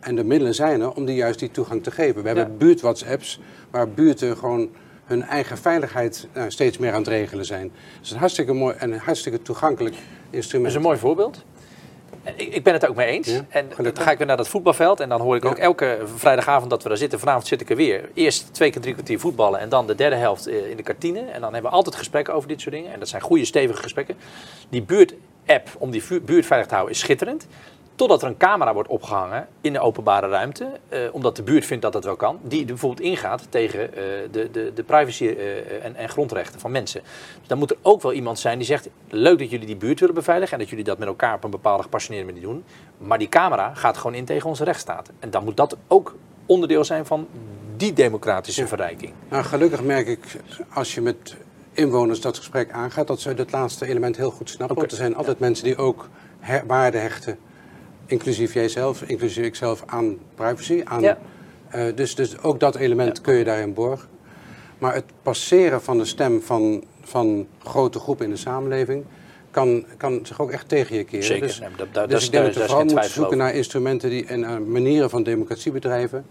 En de middelen zijn er om die juist die toegang te geven. We hebben Ja. buurt-WhatsApps waar buurten gewoon hun eigen veiligheid nou, steeds meer aan het regelen zijn. Dat is een hartstikke mooi en een hartstikke toegankelijk Dat instrument. is een mooi voorbeeld. Ik, ben het ook mee eens. Ja, en dan ga ik weer naar dat voetbalveld. En dan hoor ik ook elke vrijdagavond dat we daar zitten. Vanavond zit ik er weer. Eerst twee keer drie kwartier voetballen. En dan de derde helft eh, in de kantine. En dan hebben we altijd gesprekken over dit soort dingen. En dat zijn goede, stevige gesprekken. Die buurt-app om die buurt veilig te houden is schitterend. Totdat er een camera wordt opgehangen in de openbare ruimte. eh, omdat de buurt vindt dat dat wel kan. Die bijvoorbeeld ingaat tegen eh, de, de, de privacy eh, en, en grondrechten van mensen. Dus dan moet er ook wel iemand zijn die zegt... leuk dat jullie die buurt willen beveiligen... en dat jullie dat met elkaar op een bepaalde gepassioneerde manier doen. Maar die camera gaat gewoon in tegen onze rechtsstaat. En dan moet dat ook onderdeel zijn van die democratische verrijking. Nou, gelukkig merk ik, als je met inwoners dat gesprek aangaat, dat ze het laatste element heel goed snappen. Want er zijn altijd mensen die ook waarde hechten, inclusief jijzelf, inclusief ikzelf, aan privacy. Aan, Ja. eh, dus, dus ook dat element kun je daarin borgen. Maar het passeren van de stem van, van grote groepen in de samenleving kan, kan zich ook echt tegen je keren. Zeker. Dus, Nee, dat- daar- dus ik denk dat we vooral moeten zoeken over. naar instrumenten die, en eh, manieren van democratie bedrijven,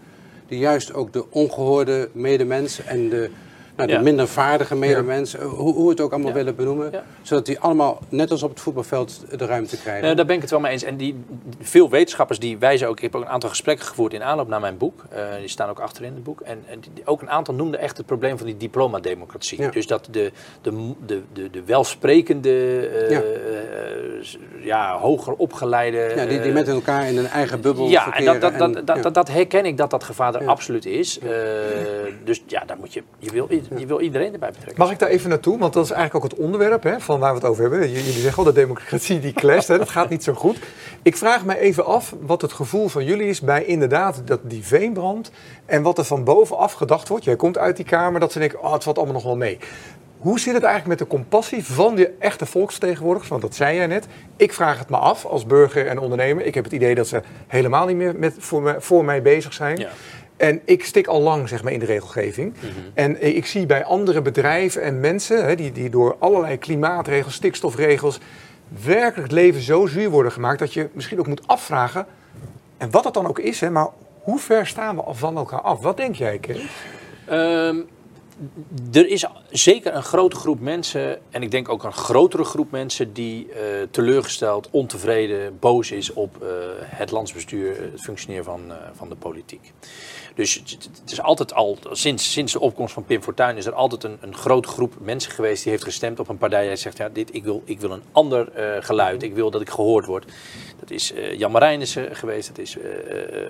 die juist ook de ongehoorde medemens en de, nou, de Ja. minder vaardige medemens, eh, hoe, hoe we het ook allemaal willen benoemen, zodat die allemaal, net als op het voetbalveld, de ruimte krijgen. Eh, daar ben ik het wel mee eens. En die, veel wetenschappers die wijzen ook... Ik heb ook een aantal gesprekken gevoerd in aanloop naar mijn boek. Eh, die staan ook achterin het boek. En, en die- ook een aantal noemden echt het probleem van die diplomademocratie. Ja. Dus dat de, de, de, de, de welsprekende, eh, Ja. hoger opgeleide... ja, die, die met elkaar in een eigen bubbel ja, en verkeren. dat, dat, dat, en- dat, ja. dat, dat herken ik dat dat gevaar er absoluut is. Dus ja, daar moet je, je, wil, je wil iedereen erbij betrekken. Mag ik daar even naartoe? Want dat is eigenlijk ook het onderwerp hè, van waar we het over hebben. Jullie zeggen al, de democratie die clasht, hè, dat gaat niet zo goed. Ik vraag me even af wat het gevoel van jullie is bij inderdaad dat die veenbrand. En wat er van bovenaf gedacht wordt. Jij komt uit die kamer, dat ze denken, oh, het valt allemaal nog wel mee. Hoe zit het eigenlijk met de compassie van de echte volksvertegenwoordigers? Want dat zei jij net. Ik vraag het me af als burger en ondernemer. Ik heb het idee dat ze helemaal niet meer met, voor, me, voor mij bezig zijn. Ja. En ik stik al lang zeg maar, in de regelgeving. En ik zie bij andere bedrijven en mensen hè, die, die door allerlei klimaatregels, stikstofregels, werkelijk het leven zo zuur worden gemaakt dat je misschien ook moet afvragen. En wat het dan ook is, hè, maar hoe ver staan we van elkaar af? Wat denk jij? Ehm, er is zeker een grote groep mensen, en ik denk ook een grotere groep mensen, die uh, teleurgesteld, ontevreden, boos is op uh, het landsbestuur, het functioneren van, uh, van de politiek. Dus het is altijd al, sinds, sinds de opkomst van Pim Fortuyn, is er altijd een, een grote groep mensen geweest die heeft gestemd op een partij die zegt, ja, dit, ik, wil, ik wil een ander geluid, ik wil dat ik gehoord word. Dat is Jan Marijnissen geweest, dat is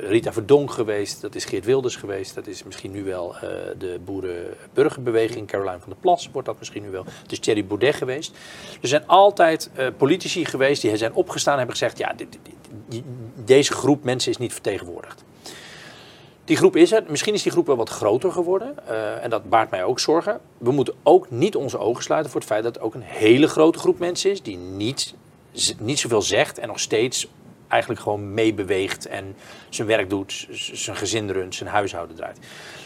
Rita Verdonk geweest, dat is Geert Wilders geweest, dat is misschien nu wel de boerenburgerbeweging, Caroline van der Plas wordt dat misschien nu wel. Het is Thierry Baudet geweest. Er zijn altijd uh, politici geweest die zijn opgestaan en hebben gezegd, ja, dit, deze groep mensen is niet vertegenwoordigd. Die groep is er. Misschien is die groep wel wat groter geworden. Uh, en dat baart mij ook zorgen. We moeten ook niet onze ogen sluiten voor het feit dat er ook een hele grote groep mensen is die niet, niet zoveel zegt en nog steeds eigenlijk gewoon meebeweegt en zijn werk doet, zijn gezin runt, zijn huishouden draait.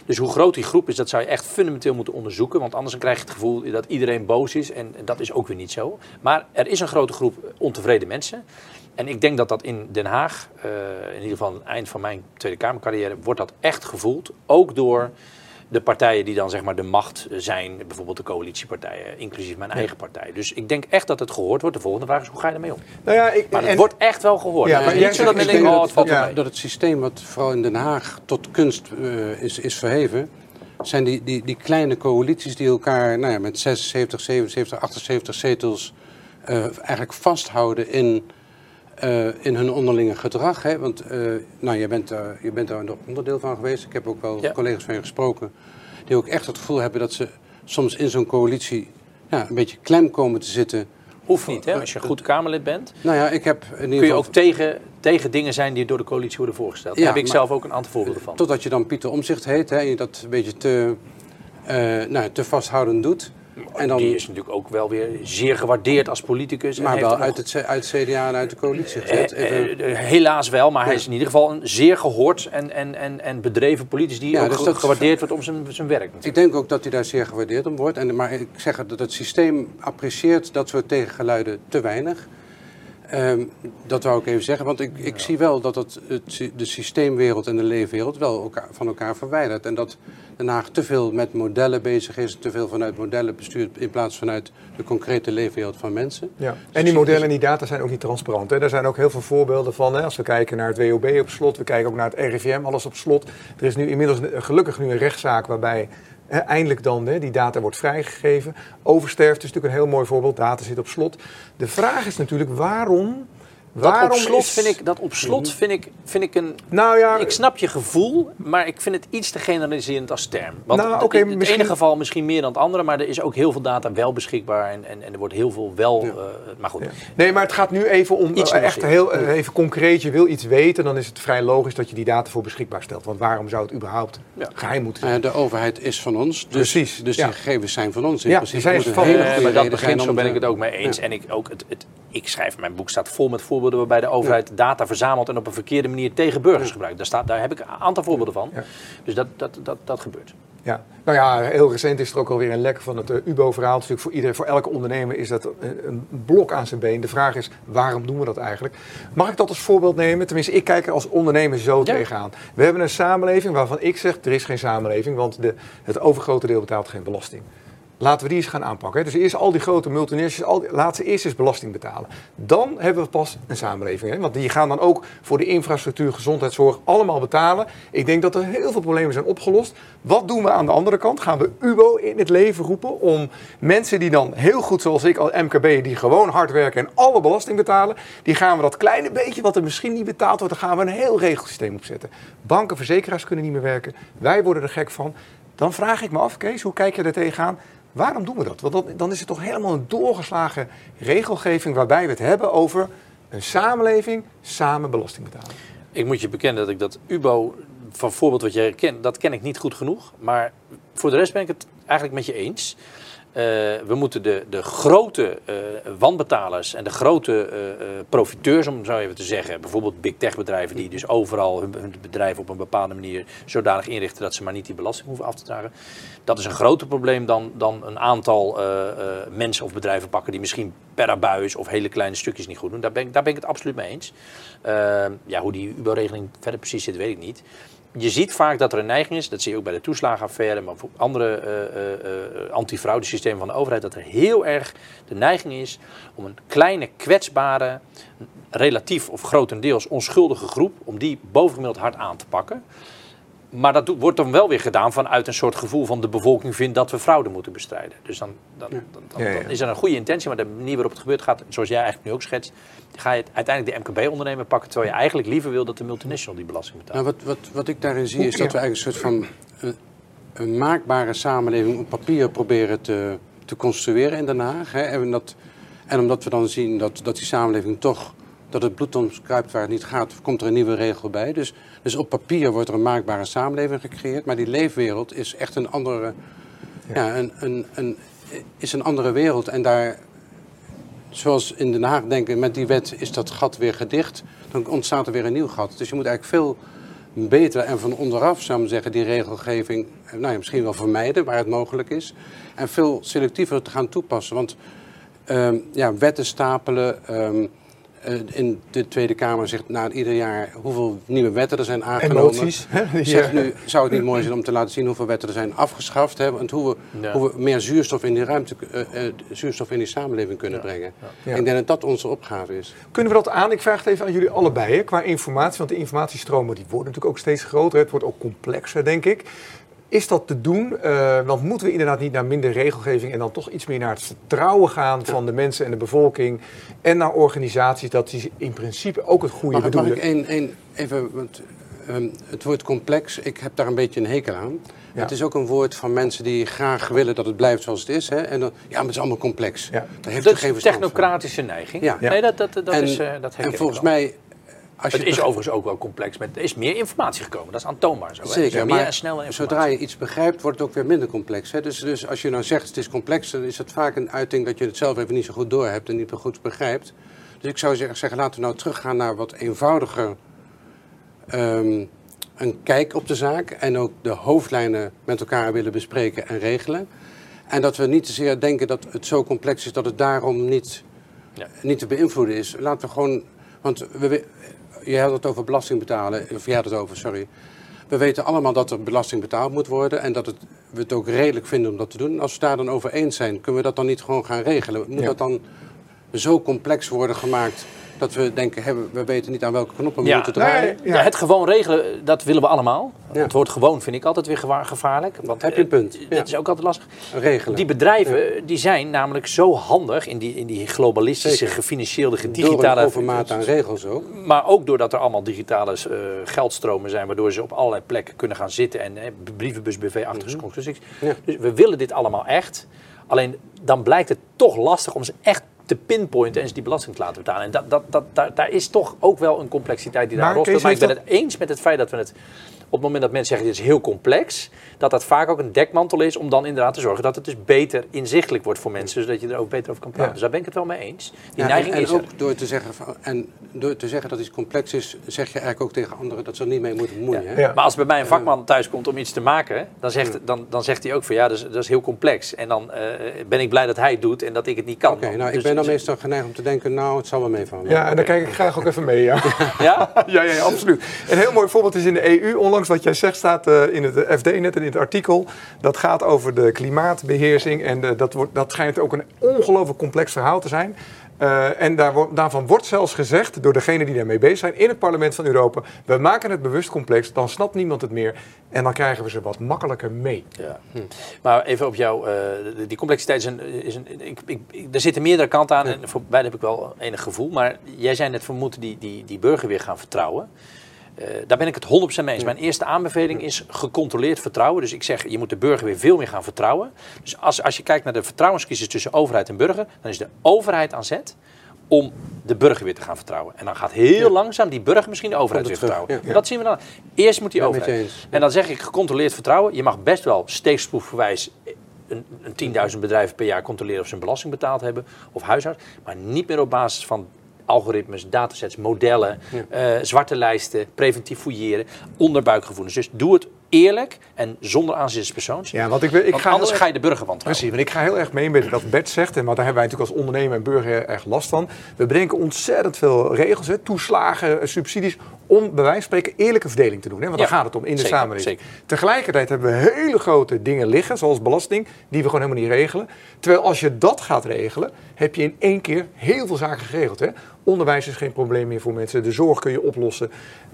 Dus hoe groot die groep is, dat zou je echt fundamenteel moeten onderzoeken. Want anders krijg je het gevoel dat iedereen boos is. En dat is ook weer niet zo. Maar er is een grote groep ontevreden mensen. En ik denk dat dat in Den Haag, uh, in ieder geval aan het eind van mijn Tweede Kamercarrière, wordt dat echt gevoeld. Ook door de partijen die dan zeg maar de macht zijn, bijvoorbeeld de coalitiepartijen, inclusief mijn eigen partij. Dus ik denk echt dat het gehoord wordt. De volgende vraag is, hoe ga je ermee om? Nou ja, ik, maar het wordt echt wel gehoord. Ja, maar niet zo dat men denkt, oh, het valt ja. Dat het systeem wat vooral in Den Haag tot kunst uh, is, is verheven, zijn die, die, die kleine coalities die elkaar nou ja, met 76, 77, 78 zetels uh, eigenlijk vasthouden in... Uh, in hun onderlinge gedrag. Hè? Want uh, nou, je, bent, uh, je bent daar een onderdeel van geweest. Ik heb ook wel ja. collega's van je gesproken. Die ook echt het gevoel hebben dat ze soms in zo'n coalitie ja, een beetje klem komen te zitten. Hoeft niet, hè? Als je goed Kamerlid bent. Nou ja, ik heb in ieder geval... Kun je ook tegen, tegen dingen zijn die door de coalitie worden voorgesteld. Daar heb ik zelf ook een aantal voorbeelden van. Totdat je dan Pieter Omzicht heet, hè, en je dat een beetje te, nou, te vasthoudend doet. En dan, die is natuurlijk ook wel weer zeer gewaardeerd als politicus. Maar wel uit het, uit CDA en uit de coalitie gezet. Uh, helaas wel, maar hij is in ieder geval een zeer gehoord en, en, en, en bedreven politicus die ja, ook dus dat gewaardeerd wordt om zijn, zijn werk. Natuurlijk. Ik denk ook dat hij daar zeer gewaardeerd om wordt. En, maar ik zeg dat het systeem apprecieert dat soort tegengeluiden te weinig. Um, dat wou ik even zeggen, want ik, ik ja. zie wel dat het, het, de systeemwereld en de leefwereld wel elkaar, van elkaar verwijdert. En dat Den Haag te veel met modellen bezig is, te veel vanuit modellen bestuurt in plaats vanuit de concrete leefwereld van mensen. Ja. En die modellen en die data zijn ook niet transparant. Hè? Er zijn ook heel veel voorbeelden van. Hè? Als we kijken naar het WOB op slot, we kijken ook naar het RIVM, alles op slot. Er is nu inmiddels gelukkig nu een rechtszaak waarbij eindelijk dan hè, die data wordt vrijgegeven. Oversterft is natuurlijk een heel mooi voorbeeld. Data zit op slot. De vraag is natuurlijk waarom dat op slot, is... vind ik, dat op slot mhm. vind ik, vind ik een... Nou ja, ik snap je gevoel, maar ik vind het iets te generaliserend als term. Want nou, okay, in het misschien... ene geval misschien meer dan het andere, maar er is ook heel veel data wel beschikbaar en, en, en er wordt heel veel wel... Ja. Uh, maar goed. Ja. Nee, maar het gaat nu even om iets uh, echt heel uh, even concreet. Je wil iets weten, dan is het vrij logisch dat je die data voor beschikbaar stelt. Want waarom zou het überhaupt geheim moeten zijn? de overheid is van ons, dus, Precies. dus die gegevens zijn van ons. In ja, principe zijn van ons. maar dat begint, zo ben ik het ook mee eens. En ik, ook het, het, ik schrijf, mijn boek staat vol met voorbeelden waarbij de overheid data verzamelt en op een verkeerde manier tegen burgers gebruikt. Daar, staat, daar heb ik een aantal voorbeelden van. Dus dat, dat, dat, dat gebeurt. Ja, nou ja, heel recent is er ook alweer een lek van het uh, UBO-verhaal. Natuurlijk voor iedereen, voor elke ondernemer is dat een, een, blok aan zijn been. De vraag is, waarom doen we dat eigenlijk? Mag ik dat als voorbeeld nemen? Tenminste, ik kijk er als ondernemer zo ja. tegenaan. We hebben een samenleving waarvan ik zeg, er is geen samenleving, want de, het overgrote deel betaalt geen belasting. Laten we die eens gaan aanpakken. Dus eerst al die grote multinationals, al laten ze eerst eens belasting betalen. Dan hebben we pas een samenleving. Hè? Want die gaan dan ook voor de infrastructuur, gezondheidszorg allemaal betalen. Ik denk dat er heel veel problemen zijn opgelost. Wat doen we aan de andere kant? Gaan we UBO in het leven roepen om mensen die dan heel goed, zoals ik als MKB, die gewoon hard werken en alle belasting betalen, die gaan we dat kleine beetje wat er misschien niet betaald wordt, dan gaan we een heel regelsysteem opzetten. Banken, verzekeraars kunnen niet meer werken. Wij worden er gek van. Dan vraag ik me af, Kees, hoe kijk je er tegenaan? Waarom doen we dat? Want dan is het toch helemaal een doorgeslagen regelgeving waarbij we het hebben over een samenleving samen belasting betalen. Ik moet je bekennen dat ik dat UBO, van voorbeeld wat jij kent, dat ken ik niet goed genoeg. Maar voor de rest ben ik het eigenlijk met je eens. Uh, we moeten de, de grote uh, wanbetalers en de grote uh, profiteurs, om zo even te zeggen, bijvoorbeeld big tech bedrijven die dus overal hun, hun bedrijf op een bepaalde manier zodanig inrichten dat ze maar niet die belasting hoeven af te dragen. Dat is een groter probleem dan, dan een aantal mensen of bedrijven pakken die misschien per abuis of hele kleine stukjes niet goed doen. Daar ben ik, daar ben ik het absoluut mee eens. ja, hoe die UBO-regeling verder precies zit, weet ik niet. Je ziet vaak dat er een neiging is, dat zie je ook bij de toeslagenaffaire, maar ook andere eh, antifraudesystemen van de overheid, dat er heel erg de neiging is om een kleine, kwetsbare, relatief of grotendeels onschuldige groep, om die bovengemiddeld hard aan te pakken. Maar dat wordt dan wel weer gedaan vanuit een soort gevoel van de bevolking vindt dat we fraude moeten bestrijden. Dus dan, dan, dan, dan- Ja, ja. dan is er een goede intentie, maar de manier waarop het gebeurt gaat, zoals jij eigenlijk nu ook schetst, ga je uiteindelijk de MKB-ondernemer pakken, terwijl je eigenlijk liever wil dat de multinational die belasting betaalt. Nou, wat, wat, wat ik daarin zie is dat we eigenlijk een soort van een, een maakbare samenleving op papier proberen te, te construeren in Den Haag. Hè. En, dat, en omdat we dan zien dat, dat die samenleving toch, dat het bloed soms kruipt waar het niet gaat, komt er een nieuwe regel bij. Dus, dus op papier wordt er een maakbare samenleving gecreëerd, maar die leefwereld is echt een andere, ja. een, een, een, is een andere wereld. En daar, zoals in Den Haag denken, met die wet is dat gat weer gedicht, dan ontstaat er weer een nieuw gat. Dus je moet eigenlijk veel beter en van onderaf, zou ik zeggen, die regelgeving eh, nou ja, misschien wel vermijden waar het mogelijk is. En veel selectiever te gaan toepassen. Want ehm, ja, wetten stapelen. ehm, eh, in de Tweede Kamer zegt na ieder jaar hoeveel nieuwe wetten er zijn aangenomen. Emoties. hè, Zegt eh, nu, zou het niet mooi zijn om te laten zien hoeveel wetten er zijn afgeschaft? Hè? Want hoe we, Ja. hoe we meer zuurstof in die ruimte, eh, eh, zuurstof in die samenleving kunnen brengen. Ja. Ik denk dat dat onze opgave is. Kunnen we dat aan? Ik vraag het even aan jullie allebei, hè, qua informatie. Want de informatiestromen die worden natuurlijk ook steeds groter. Het wordt ook complexer, denk ik. Is dat te doen? Eh, want moeten we inderdaad niet naar minder regelgeving en dan toch iets meer naar het vertrouwen gaan van de mensen en de bevolking en naar organisaties dat die in principe ook het goede Mag, mag bedoelen? ik één, één even, want ehm, het woord complex, ik heb daar een beetje een hekel aan. Ja. Het is ook een woord van mensen die graag willen dat het blijft zoals het is. Hè? En dan, ja, maar het is allemaal complex. Ja. Daar heeft Dat geen is verstand van. technocratische neiging. Ja. Nee, dat, dat, dat en, is, eh, dat en ik volgens mij, als je Het is overigens ook wel complex. Met, er is meer informatie gekomen. Dat is aantoonbaar zo. Zeker, Er meer maar en informatie. zodra je iets begrijpt, wordt het ook weer minder complex. Hè? Dus, dus als je nou zegt het is complex, dan is het vaak een uiting dat je het zelf even niet zo goed doorhebt en niet zo goed begrijpt. Dus ik zou zeggen, laten we nou teruggaan naar wat eenvoudiger ehm, een kijk op de zaak en ook de hoofdlijnen met elkaar willen bespreken en regelen. En dat we niet te zeer denken dat het zo complex is dat het daarom niet, Ja. niet te beïnvloeden is. Laten we gewoon, want we- je had het over belasting betalen, of jij had het over, sorry. We weten allemaal dat er belasting betaald moet worden en dat het, we het ook redelijk vinden om dat te doen. En als we daar dan over eens zijn, kunnen we dat dan niet gewoon gaan regelen? Moet Ja. dat dan zo complex worden gemaakt dat we denken, we- we weten niet aan welke knoppen we Ja. moeten draaien? Nee, Ja. het gewoon regelen, dat willen we allemaal. Ja. Het woord gewoon vind ik altijd weer gevaarlijk. Want, Heb je een eh, punt, Dat is ook altijd lastig. Regelen. Die bedrijven die zijn namelijk zo handig in die, in die globalistische, Zeker. gefinancierde, Door een digitale... aan regels ook. Maar ook doordat er allemaal digitale eh, geldstromen zijn, waardoor ze op allerlei plekken kunnen gaan zitten en eh, brievenbus, BV, achtige constructies. Ja. Dus we willen dit allemaal echt. Alleen dan blijkt het toch lastig om ze echt te pinpointen en ze die belasting te laten betalen. En dat, dat, dat, daar, daar is toch ook wel een complexiteit die daar Maar rond Maar ik ben het eens met het feit dat we het op het moment dat mensen zeggen dit is heel complex, dat dat vaak ook een dekmantel is om dan inderdaad te zorgen dat het dus beter inzichtelijk wordt voor mensen, zodat je er ook beter over kan praten. Ja. Dus daar ben ik het wel mee eens. Die Ja, en, neiging en is er. ook door te, zeggen van, en door te zeggen dat iets complex is, zeg je eigenlijk ook tegen anderen dat ze er niet mee moeten bemoeien. Ja. Hè? Ja. Maar als bij mij een vakman thuis komt om iets te maken, dan zegt, dan, dan zegt hij ook van ja, dat is, dat is heel complex. En dan eh, ben ik blij dat hij het doet en dat ik het niet kan. Oké, nou ik Dus- ben dan meestal geneigd om te denken, nou het zal wel meevallen. Ja, en daar kijk ik graag ook even mee, ja. Ja? <laughs> ja, ja, ja, absoluut. Een heel mooi voorbeeld is in de EU. Onlangs wat jij zegt staat eh, in het FD net in het artikel. Dat gaat over de klimaatbeheersing. En eh, dat, wordt, dat schijnt ook een ongelooflijk complex verhaal te zijn. Eh, en daar, daarvan wordt zelfs gezegd door degenen die daarmee bezig zijn in het parlement van Europa. We maken het bewust complex, dan snapt niemand het meer. En dan krijgen we ze wat makkelijker mee. Ja. Maar even op jou, die complexiteit is een. Is een ik, ik, ik- er zitten meerdere kanten aan en voor beide heb ik wel enig gevoel. Maar jij zei net, we moeten die, die, die burger weer gaan vertrouwen. Eh, daar ben ik het 100% mee eens. Mijn eerste aanbeveling is gecontroleerd vertrouwen. Dus ik zeg, je moet de burger weer veel meer gaan vertrouwen. Dus als, als je kijkt naar de vertrouwenscrisis tussen overheid en burger, dan is de overheid aan zet om de burger weer te gaan vertrouwen. En dan gaat heel langzaam die burger misschien de overheid weer terug, vertrouwen. ja. Dat zien we dan. Eerst moet die Ben overheid. En dan zeg ik gecontroleerd vertrouwen. Je mag best wel steeksproefverwijs een, een 10.000 bedrijven per jaar controleren of ze een belasting betaald hebben of huishouden. Maar niet meer op basis van algoritmes, datasets, modellen, eh, zwarte lijsten, preventief fouilleren, onderbuikgevoelens. Dus doe het eerlijk en zonder aanzitspersoons. Ja, want ik, ik Want ga anders ga je de burger wantrouwen. Precies, want ik ga heel erg mee met wat Bert zegt. En maar daar hebben wij natuurlijk als ondernemer en burger erg last van. We bedenken ontzettend veel regels, hè, toeslagen, eh, subsidies. om bij wijze van spreken eerlijke verdeling te doen. Hè? Want Ja, daar gaat het om in de zeker, samenleving. zeker. Tegelijkertijd hebben we hele grote dingen liggen, zoals belasting, die we gewoon helemaal niet regelen. Terwijl als je dat gaat regelen, heb je in één keer heel veel zaken geregeld. Hè? Onderwijs is geen probleem meer voor mensen, de zorg kun je oplossen.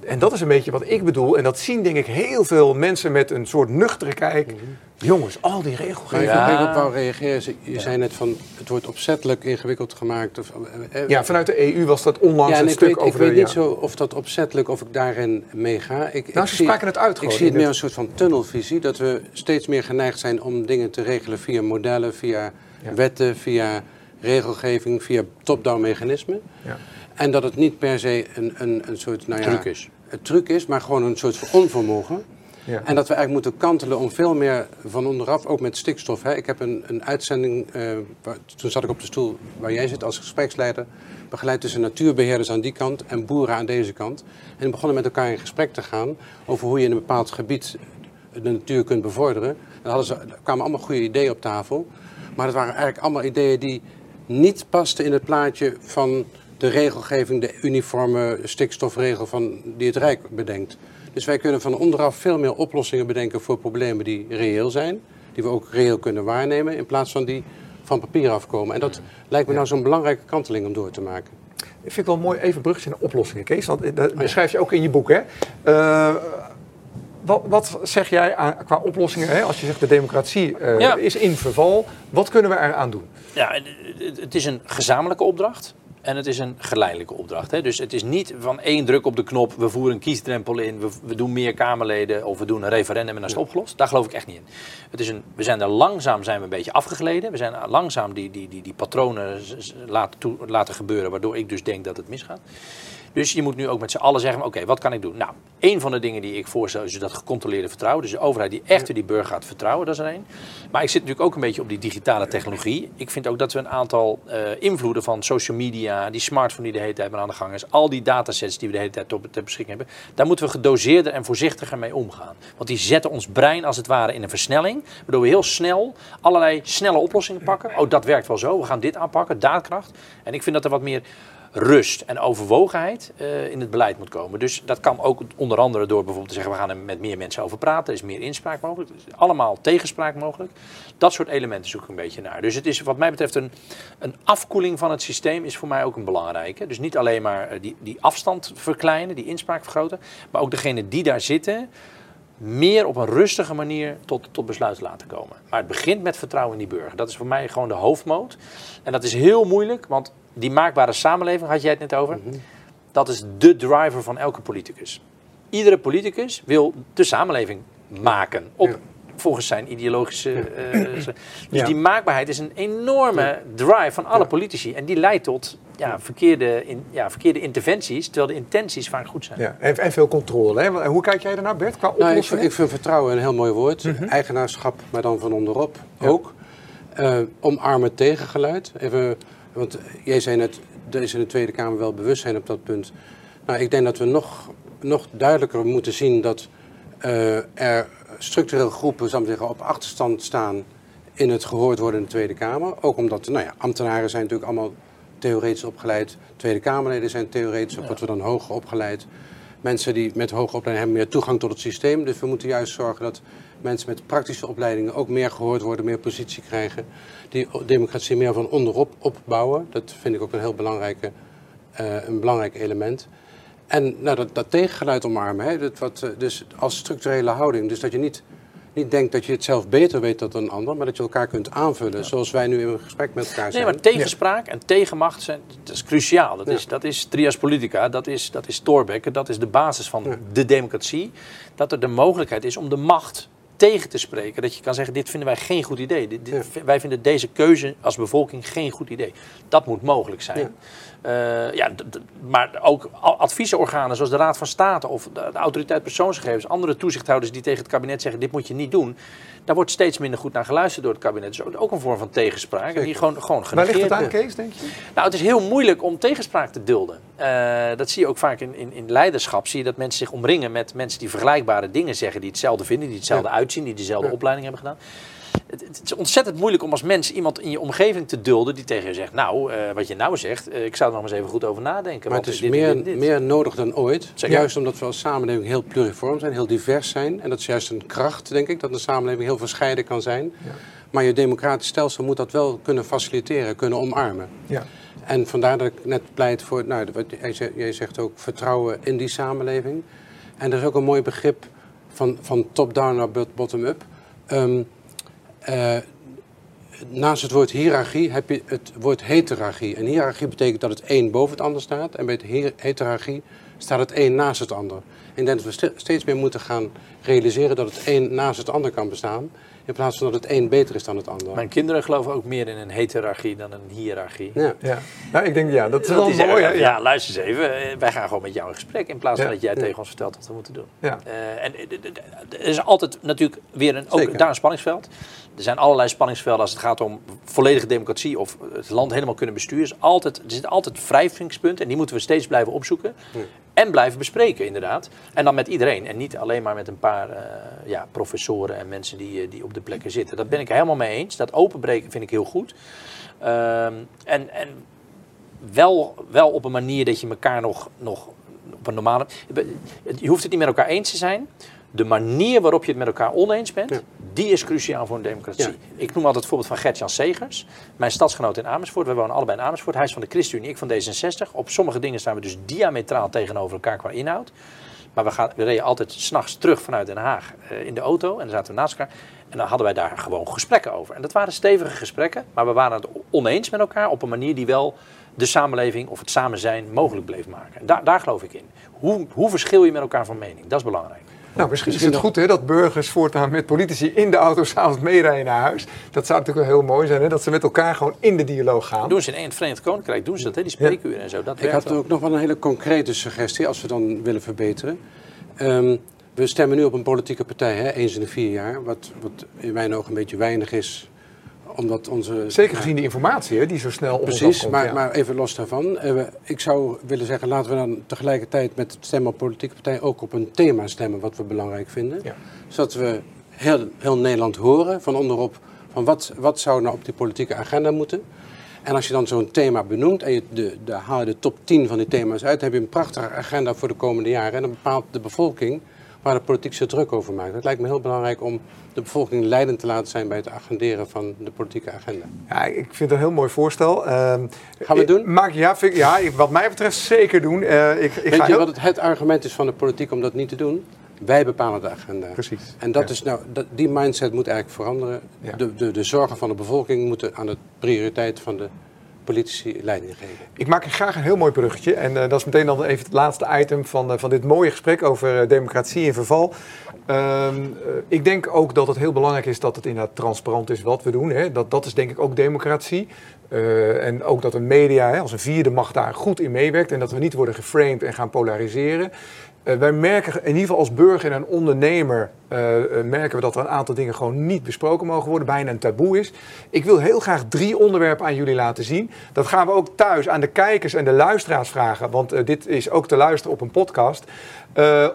En dat is een beetje wat ik bedoel. En dat zien denk ik heel veel mensen met een soort nuchtere kijk. Mhm. Jongens, al die regelgeving. ik Ja. wil op wou reageren. Je- Je zei net van het wordt opzettelijk ingewikkeld gemaakt. Of, eh, eh, Ja, vanuit de EU was dat onlangs Ja, een ik stuk weet, ik over weet de... niet ja. zo of dat opzettelijk, of ik daarin meega. Ik, Nou, ik ze spraken het uit Ik zie het meer als een soort van tunnelvisie. Dat we steeds meer geneigd zijn om dingen te regelen via modellen, via Ja. wetten, via regelgeving, via top-down mechanismen. Ja. En dat het niet per se een, een, een soort nou ja, Truc is. een truc is, maar gewoon een soort van onvermogen. Ja. En dat we eigenlijk moeten kantelen om veel meer van onderaf, ook met stikstof. Hè. Ik heb een, een uitzending, eh, waar- toen zat ik op de stoel waar jij zit als gespreksleider, begeleid tussen natuurbeheerders aan die kant en boeren aan deze kant. En we begonnen met elkaar in gesprek te gaan over hoe je in een bepaald gebied de natuur kunt bevorderen. En dan hadden ze, er kwamen allemaal goede ideeën op tafel, maar het waren eigenlijk allemaal ideeën die niet pasten in het plaatje van de regelgeving, de uniforme stikstofregel van, die het Rijk bedenkt. Dus wij kunnen van onderaf veel meer oplossingen bedenken voor problemen die reëel zijn, die we ook reëel kunnen waarnemen, in plaats van die van papier afkomen. En dat lijkt me nou zo'n belangrijke kanteling om door te maken. Ik vind het wel mooi, even brugjes naar oplossingen, Kees. Want dat beschrijf je ook in je boek, hè? Eh, wat, wat zeg jij aan, qua oplossingen, hè? als je zegt de democratie eh, Ja. is in verval, wat kunnen we eraan doen? Ja, en het- is een gezamenlijke opdracht. En het is een geleidelijke opdracht. Hè? Dus het is niet van één druk op de knop, we voeren een kiesdrempel in, we, we doen meer Kamerleden of we doen een referendum en dan is het opgelost. Daar geloof ik echt niet in. Het is een, we zijn er langzaam zijn we een beetje afgegleden. We zijn langzaam die, die, die, die patronen laten, toe- laten gebeuren, waardoor ik dus denk dat het misgaat. Dus je moet nu ook met z'n allen zeggen, oké, wat kan ik doen? Nou, één van de dingen die ik voorstel is dat gecontroleerde vertrouwen. Dus de overheid die echt weer die burger gaat vertrouwen, dat is er één. Maar ik zit natuurlijk ook een beetje op die digitale technologie. Ik vind ook dat we een aantal eh, invloeden van social media, die smartphone die de hele tijd maar aan de gang is, al die datasets die we de hele tijd ter beschikking hebben, daar moeten we gedoseerder en voorzichtiger mee omgaan. Want die zetten ons brein als het ware in een versnelling, waardoor we heel snel allerlei snelle oplossingen pakken. Oh, dat werkt wel zo, we gaan dit aanpakken, daadkracht. En ik vind dat er wat meer rust en overwogenheid eh, in het beleid moet komen. Dus dat kan ook onder andere door bijvoorbeeld te zeggen... we gaan er met meer mensen over praten, er is meer inspraak mogelijk. Is allemaal tegenspraak mogelijk. Dat soort elementen zoek ik een beetje naar. Dus het is wat mij betreft een, een afkoeling van het systeem... is voor mij ook een belangrijke. Dus niet alleen maar eh, die, die afstand verkleinen, die inspraak vergroten... maar ook degene die daar zitten meer op een rustige manier tot, tot besluit laten komen. Maar het begint met vertrouwen in die burger. Dat is voor mij gewoon de hoofdmoot. En dat is heel moeilijk, want die maakbare samenleving, had jij het net over, dat is de driver van elke politicus. Iedere politicus wil de samenleving maken op, Ja. volgens zijn ideologische. eh, <clears throat> z- dus Ja. die maakbaarheid is een enorme drive van alle Ja. politici. En die leidt tot ja, verkeerde, in, ja, verkeerde interventies, terwijl de intenties vaak goed zijn. Ja, en, en veel controle. Hè? Want- Hoe kijk jij daarnaar, Bert, qua Nou, ik, vind, ik vind vertrouwen een heel mooi woord. Eigenaarschap, maar dan van onderop Ja. ook. Eh, omarmen tegengeluid. Even, want jij zei net, er is in de Tweede Kamer wel bewustzijn op dat punt. Nou, ik denk dat we nog, nog duidelijker moeten zien dat eh, er structureel groepen zal ik maar zeggen, op achterstand staan in het gehoord worden in de Tweede Kamer. Ook omdat nou ja, ambtenaren zijn natuurlijk allemaal theoretisch opgeleid. Tweede Kamerleden zijn theoretisch, wat we dan hoger opgeleid. Mensen die met hoge opleiding hebben meer toegang tot het systeem. Dus we moeten juist zorgen dat mensen met praktische opleidingen ook meer gehoord worden, meer positie krijgen. Die democratie meer van onderop opbouwen. Dat vind ik ook een heel belangrijke, eh, een belangrijk element. En nou, dat, dat tegengeluid omarmen, hè, dat wat, eh, dus als structurele houding. Dus dat je niet, niet denkt dat je het zelf beter weet dan een ander, maar dat je elkaar kunt aanvullen. Zoals wij nu in een gesprek met elkaar Nee, zijn. maar tegenspraak en tegenmacht zijn, dat is cruciaal. Dat, Ja. is, dat is trias politica, dat is, dat is Thorbecke, dat is de basis van de democratie. Dat er de mogelijkheid is om de macht tegen te spreken. Dat je kan zeggen, dit vinden wij geen goed idee. Dit, dit- Wij vinden deze keuze als bevolking geen goed idee. Dat moet mogelijk zijn. Ja. ja, maar ook adviesorganen zoals de Raad van State of de, de Autoriteit Persoonsgegevens, andere toezichthouders die tegen het kabinet zeggen, dit moet je niet doen. Daar wordt steeds minder goed naar geluisterd door het kabinet. Dus ook- een vorm van tegenspraak. En die gewoon, gewoon Waar ligt het aan. Kees, denk je? Nou, het is heel moeilijk om tegenspraak te dulden. Eh, dat zie je ook vaak in, in, in leiderschap. Zie je dat mensen zich omringen met mensen die vergelijkbare dingen zeggen. Die hetzelfde vinden, die hetzelfde uitzien, die dezelfde Ja. opleiding hebben gedaan. Het, het is ontzettend moeilijk om als mens iemand in je omgeving te dulden die tegen je zegt, nou, eh, wat je nou zegt, eh, ik zou er nog eens even goed over nadenken. Maar want het is dit, meer, dit, dit. meer nodig dan ooit. Zeker. Juist omdat we als samenleving heel pluriform zijn, heel divers zijn. En dat is juist een kracht, denk ik, dat een samenleving heel verscheiden kan zijn. Maar je democratisch stelsel moet dat wel kunnen faciliteren, kunnen omarmen. Ja. En vandaar dat ik net pleit voor, nou, wat jij, zegt, ook, vertrouwen in die samenleving. En er is ook een mooi begrip van, van top-down naar bot- bottom-up. Ehm, eh, naast het woord hiërarchie heb je het woord heterarchie. En hiërarchie betekent dat het een boven het ander staat. En bij hier- heterarchie staat het een naast het ander. Ik denk dat we ste- steeds meer moeten gaan realiseren dat het een naast het ander kan bestaan. In plaats van dat het een beter is dan het ander. Mijn kinderen geloven ook meer in een heterarchie dan een hiërarchie. Ja. Ja. Nou, ik denk, ja, dat is Dat wel zeggen, mooi. hè? ja, luister eens even. eh, Wij gaan gewoon met jou in gesprek. In plaats van dat jij Ja. tegen ons vertelt wat we moeten doen. Ja. Eh, en eh, er is altijd natuurlijk weer een, ook Zeker. daar een spanningsveld. Er zijn allerlei spanningsvelden als het gaat om volledige democratie of het land helemaal kunnen besturen. Is altijd, er zitten altijd wrijvingspunten en die moeten we steeds blijven opzoeken. En blijven bespreken, inderdaad. En dan met iedereen. En niet alleen maar met een paar eh, ja, professoren en mensen die, eh, die op de plekken zitten. Dat ben ik helemaal mee eens. Dat openbreken vind ik heel goed. Ehm, en, en wel, wel op een manier dat je elkaar nog, nog op een normale. Je hoeft het niet met elkaar eens te zijn. De manier waarop je het met elkaar oneens bent, Ja. die is cruciaal voor een democratie. Ja. Ik noem altijd het voorbeeld van Gert-Jan Segers, mijn stadsgenoot in Amersfoort. We wonen allebei in Amersfoort. Hij is van de ChristenUnie, ik van D66. Op sommige dingen staan we dus diametraal tegenover elkaar qua inhoud. Maar we, gaan, we reden altijd s'nachts terug vanuit Den Haag eh, in de auto. En dan zaten we naast elkaar. En dan hadden wij daar gewoon gesprekken over. En dat waren stevige gesprekken. Maar we waren het oneens met elkaar op een manier die wel de samenleving of het samen zijn mogelijk bleef maken. En daar, daar geloof ik in. Hoe, hoe verschil je met elkaar van mening? Dat is belangrijk. Nou, misschien is het goed hè, dat burgers voortaan met politici in de auto s'avonds meerijden naar huis. Dat zou natuurlijk wel heel mooi zijn, hè, dat ze met elkaar gewoon in de dialoog gaan. Doen ze in het Verenigd Koninkrijk, doen ze dat, hè? die spreekuren en zo. Dat Ik had wel. ook nog wel een hele concrete suggestie, als we dan willen verbeteren. Ehm, we stemmen nu op een politieke partij, hè, eens in de vier jaar. Wat, wat in mijn ogen een beetje weinig is, omdat onze... Zeker gezien de informatie hè, die zo snel op Precies, afkomt, maar, ja. maar even los daarvan. Eh, ik zou willen zeggen, laten we dan tegelijkertijd met het stemmen op politieke partij ook op een thema stemmen wat we belangrijk vinden. Ja. Zodat we heel, heel Nederland horen van onderop van wat, wat zou nou op die politieke agenda moeten. En als je dan zo'n thema benoemt en je de, de, haal je de top 10 van die thema's uit, dan heb je een prachtige agenda voor de komende jaren. En dan bepaalt de bevolking waar de politiek zich druk over maakt. Het lijkt me heel belangrijk om de bevolking leidend te laten zijn bij het agenderen van de politieke agenda. Ja, ik vind het een heel mooi voorstel. Ehm, Gaan we het doen? Maak, ja, vind ja, wat mij betreft zeker doen. Eh, ik, ik Weet ga je heel- wat het, het argument is van de politiek om dat niet te doen? Wij bepalen de agenda. Precies. En dat Ja. is nou, dat, die mindset moet eigenlijk veranderen. Ja. De, de, de zorgen van de bevolking moeten aan de prioriteit van de politici leiding geven. Ik maak graag een heel mooi bruggetje. En eh, dat is meteen dan even het laatste item van, eh, van dit mooie gesprek over eh, democratie in verval. Ehm, eh, ik denk ook dat het heel belangrijk is dat het inderdaad transparant is wat we doen. Hè. Dat, dat is denk ik ook democratie. En ook dat de media hè, als een vierde macht daar goed in meewerkt. En dat we niet worden geframed en gaan polariseren. Eh, wij merken in ieder geval als burger en ondernemer eh, eh, merken we dat er een aantal dingen gewoon niet besproken mogen worden, bijna een taboe is. Ik wil heel graag drie onderwerpen aan jullie laten zien. Dat gaan we ook thuis aan de kijkers en de luisteraars vragen, want dit is ook te luisteren op een podcast.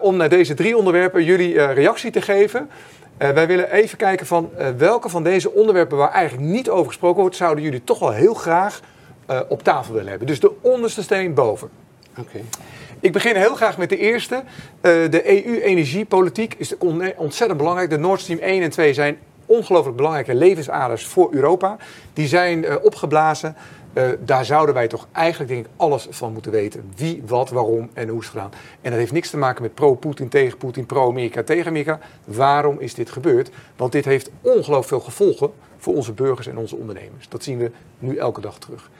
Om naar deze drie onderwerpen jullie reactie te geven. Wij willen even kijken van welke van deze onderwerpen waar eigenlijk niet over gesproken wordt, zouden jullie toch wel heel graag op tafel willen hebben. Dus de onderste steen boven. Oké. Ik begin heel graag met de eerste. Eh, de EU-energiepolitiek is on- ontzettend belangrijk. De Nord Stream 1 en 2 zijn ongelooflijk belangrijke levensaders voor Europa. Die zijn eh, opgeblazen. Eh, daar zouden wij toch eigenlijk denk ik alles van moeten weten. Wie, wat, waarom en hoe is het gedaan. En dat heeft niks te maken met pro-Poetin, tegen Poetin, pro-Amerika, tegen Amerika. Waarom is dit gebeurd? Want dit heeft ongelooflijk veel gevolgen voor onze burgers en onze ondernemers. Dat zien we nu elke dag terug.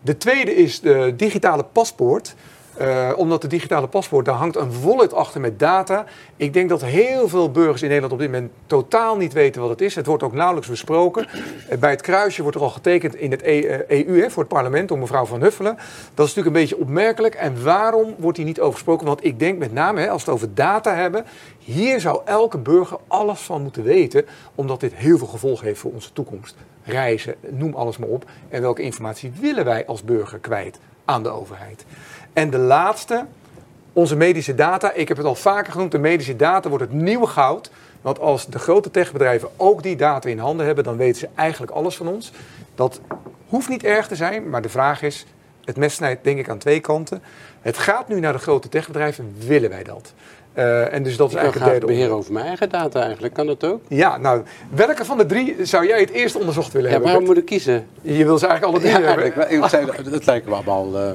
De tweede is de digitale paspoort. Eh, omdat de digitale paspoort, daar hangt een wallet achter met data. Ik denk dat heel veel burgers in Nederland op dit moment totaal niet weten wat het is. Het wordt ook nauwelijks besproken. Eh, bij het kruisje wordt er al getekend in het E- eh, EU, hè, voor het parlement, door mevrouw Van Huffelen. Dat is natuurlijk een beetje opmerkelijk. En waarom wordt hier niet over gesproken? Want ik denk met name, hè, als we het over data hebben, hier zou elke burger alles van moeten weten. Omdat dit heel veel gevolgen heeft voor onze toekomst. Reizen, noem alles maar op. En welke informatie willen wij als burger kwijt aan de overheid? En de laatste, onze medische data. Ik heb het al vaker genoemd, de medische data wordt het nieuwe goud. Want als de grote techbedrijven ook die data in handen hebben, dan weten ze eigenlijk alles van ons. Dat hoeft niet erg te zijn, maar de vraag is, het mes snijdt denk ik aan twee kanten. Het gaat nu naar de grote techbedrijven, willen wij dat? Uh, en dus dat is ik eigenlijk het derde beheer over mijn eigen data eigenlijk. Kan dat ook? Ja, nou, welke van de drie zou jij het eerst onderzocht willen ja, hebben? waarom moet ik kiezen? Je wil ze eigenlijk alle drie ja, hebben. Ik, ik zei, dat lijken me allemaal uh,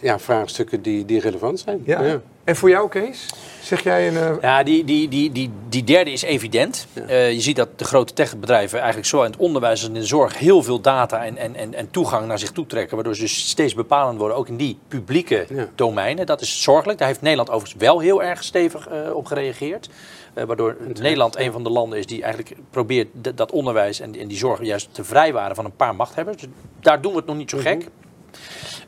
ja, vraagstukken die, die relevant zijn. Ja. ja. En voor jou, Kees? Zeg jij een. Uh... Ja, die, die, die, die, die derde is evident. Ja. Uh, je ziet dat de grote techbedrijven eigenlijk zowel in het onderwijs als in de zorg heel veel data en, en, en, en toegang naar zich toe trekken. Waardoor ze dus steeds bepalend worden, ook in die publieke ja. domeinen. Dat is zorgelijk. Daar heeft Nederland overigens wel heel erg stevig uh, op gereageerd. waardoor Nederland een van de landen is die eigenlijk probeert dat onderwijs en, en die zorg juist te vrijwaren van een paar machthebbers. Dus daar doen we het nog niet zo gek.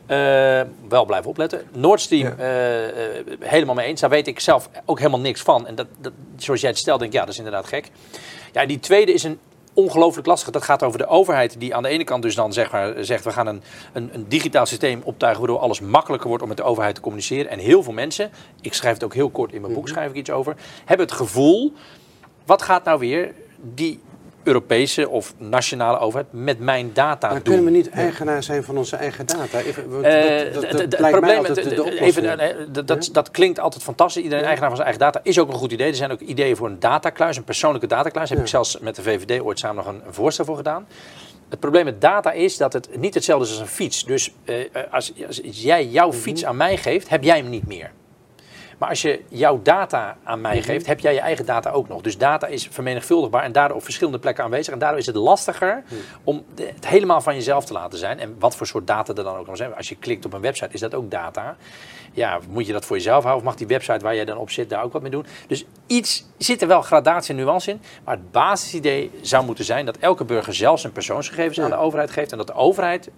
Uh, wel blijven opletten. Nord Stream, ja. uh, uh, helemaal mee eens. Daar weet ik zelf ook helemaal niks van. En dat, dat, zoals jij het stelt, denk ik, ja, dat is inderdaad gek. Ja, die tweede is een ongelooflijk lastige. Dat gaat over de overheid die aan de ene kant dus dan zeg maar, zegt... we gaan een, een, een digitaal systeem optuigen... waardoor alles makkelijker wordt om met de overheid te communiceren. En heel veel mensen, ik schrijf het ook heel kort in mijn boek, schrijf ik iets over... hebben het gevoel, wat gaat nou weer die Europese of nationale overheid met mijn data maar doen. kunnen we niet eigenaar zijn van onze eigen data? Dat, klinkt altijd fantastisch. Iedereen ja. eigenaar van zijn eigen data is ook een goed idee. Er zijn ook ideeën voor een datakluis, een persoonlijke datakluis. Daar ja. heb ik zelfs met de VVD ooit samen nog een, voorstel voor gedaan. Het probleem met data is dat het niet hetzelfde is als een fiets. Dus uh, als, als, jij jouw Mhm. fiets aan mij geeft, heb jij hem niet meer. Maar als je jouw data aan mij Mhm. geeft, heb jij je eigen data ook nog. Dus data is vermenigvuldigbaar en daardoor op verschillende plekken aanwezig. En daardoor is het lastiger Mhm. om het helemaal van jezelf te laten zijn. En wat voor soort data er dan ook kan zijn. Als je klikt op een website, is dat ook data. Ja, moet je dat voor jezelf houden? Of mag die website waar jij dan op zit daar ook wat mee doen? Dus iets zit er wel gradatie en nuance in. Maar het basisidee zou moeten zijn dat elke burger zelf zijn persoonsgegevens aan de overheid geeft. En dat de overheid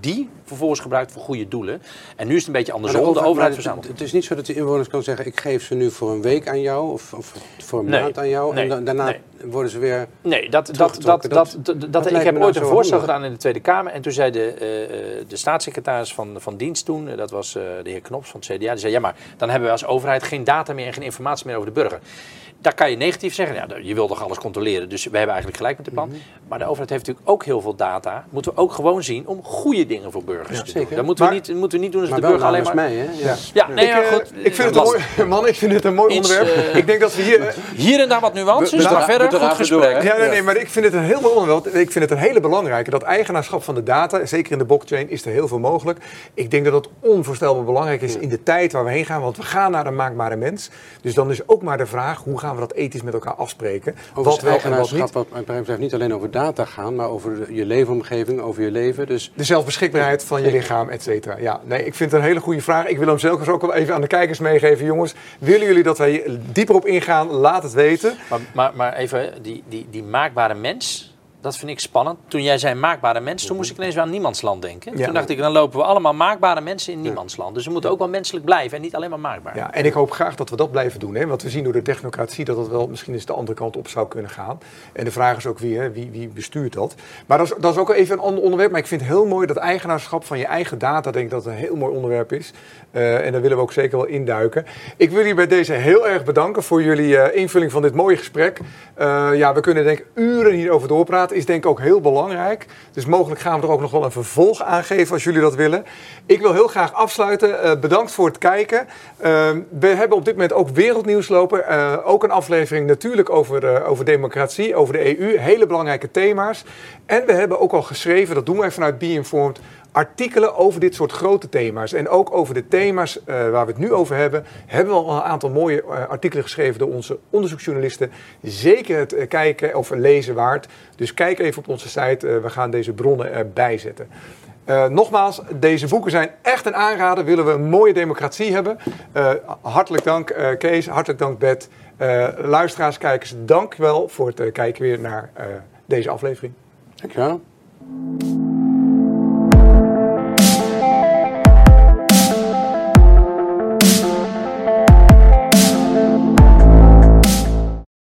die vervolgens gebruikt voor goede doelen. En nu is het een beetje andersom. De, overheid, overheid verzamelt. Het is niet zo dat de inwoners kan zeggen: ik geef ze nu voor een week aan jou of, of voor een nee, maand aan jou. Nee, en daarna nee. Worden ze weer. Nee, dat, dat, dat, dat, dat, ik heb ooit een voorstel gedaan in de Tweede Kamer. En toen zei de, uh, de staatssecretaris van, van dienst toen, uh, dat was de heer Knops van het CDA, die zei: ja, maar dan hebben we als overheid geen data meer en geen informatie meer over de burger. Daar kan je negatief zeggen, ja, je wil toch alles controleren, dus we hebben eigenlijk gelijk met het plan. Mm -hmm. Maar de overheid heeft natuurlijk ook heel veel data. Moeten we ook gewoon zien om goede dingen voor burgers ja, te zeker. doen. Dat moeten, maar, we niet, moeten we niet doen als de burger alleen maar... Mij, hè? Ja, ja nee, ik, ja, goed. ik vind het een mooi, <laughs> man, ik vind het een mooi Iets, onderwerp. uh, ik denk dat we hier... Hier en daar wat nuances, we, maar verder goed gesprek. Door, ja, nee, nee, maar ik vind het een heel onderwerp. Ik vind het een hele belangrijke. Dat eigenaarschap van de data, zeker in de blockchain, is er heel veel mogelijk. Ik denk dat het onvoorstelbaar belangrijk is in de tijd waar we heen gaan. Want we gaan naar een maakbare mens. Dus dan is ook maar de vraag, hoe gaan we dat ethisch met elkaar afspreken? Over wat wel en wat niet. Wat betreft niet alleen over data gaan, maar over je leefomgeving, over je leven. Dus... De zelfbeschikbaarheid van je lichaam, et cetera. Ja, nee, ik vind het een hele goede vraag. Ik wil hem zelfs ook wel even aan de kijkers meegeven. Jongens, willen jullie dat wij dieper op ingaan? Laat het weten. Maar, maar, maar even, die, die, die maakbare mens, dat vind ik spannend. Toen jij zei maakbare mens, toen moest ik ineens weer aan niemandsland denken. Ja. Toen dacht ik, dan lopen we allemaal maakbare mensen in niemandsland. Dus we moeten ook wel menselijk blijven en niet alleen maar maakbaar. Ja, en ik hoop graag dat we dat blijven doen. Hè? Want we zien door de technocratie dat het wel misschien eens de andere kant op zou kunnen gaan. En de vraag is ook wie, hè? wie, wie bestuurt dat. Maar dat is, dat is ook even een ander onderwerp. Maar ik vind het heel mooi dat eigenaarschap van je eigen data, denk ik dat het een heel mooi onderwerp is. Uh, en daar willen we ook zeker wel induiken. Ik wil jullie bij deze heel erg bedanken voor jullie uh, invulling van dit mooie gesprek. Uh, ja, we kunnen denk ik uren hierover doorpraten. Is denk ik ook heel belangrijk. Dus mogelijk gaan we er ook nog wel een vervolg aan geven als jullie dat willen. Ik wil heel graag afsluiten. bedankt voor het kijken. we hebben op dit moment ook wereldnieuws lopen. ook een aflevering natuurlijk over, over democratie, over de EU. Hele belangrijke thema's. En we hebben ook al geschreven, dat doen wij vanuit Be Informed artikelen over dit soort grote thema's. En ook over de thema's uh, waar we het nu over hebben, hebben we al een aantal mooie uh, artikelen geschreven door onze onderzoeksjournalisten. Zeker het uh, kijken of lezen waard. Dus kijk even op onze site, we gaan deze bronnen erbij zetten. nogmaals, deze boeken zijn echt een aanrader. Willen we een mooie democratie hebben? hartelijk dank Kees, hartelijk dank Bert. luisteraars, kijkers, dank wel voor het kijken weer naar deze aflevering. Dankjewel.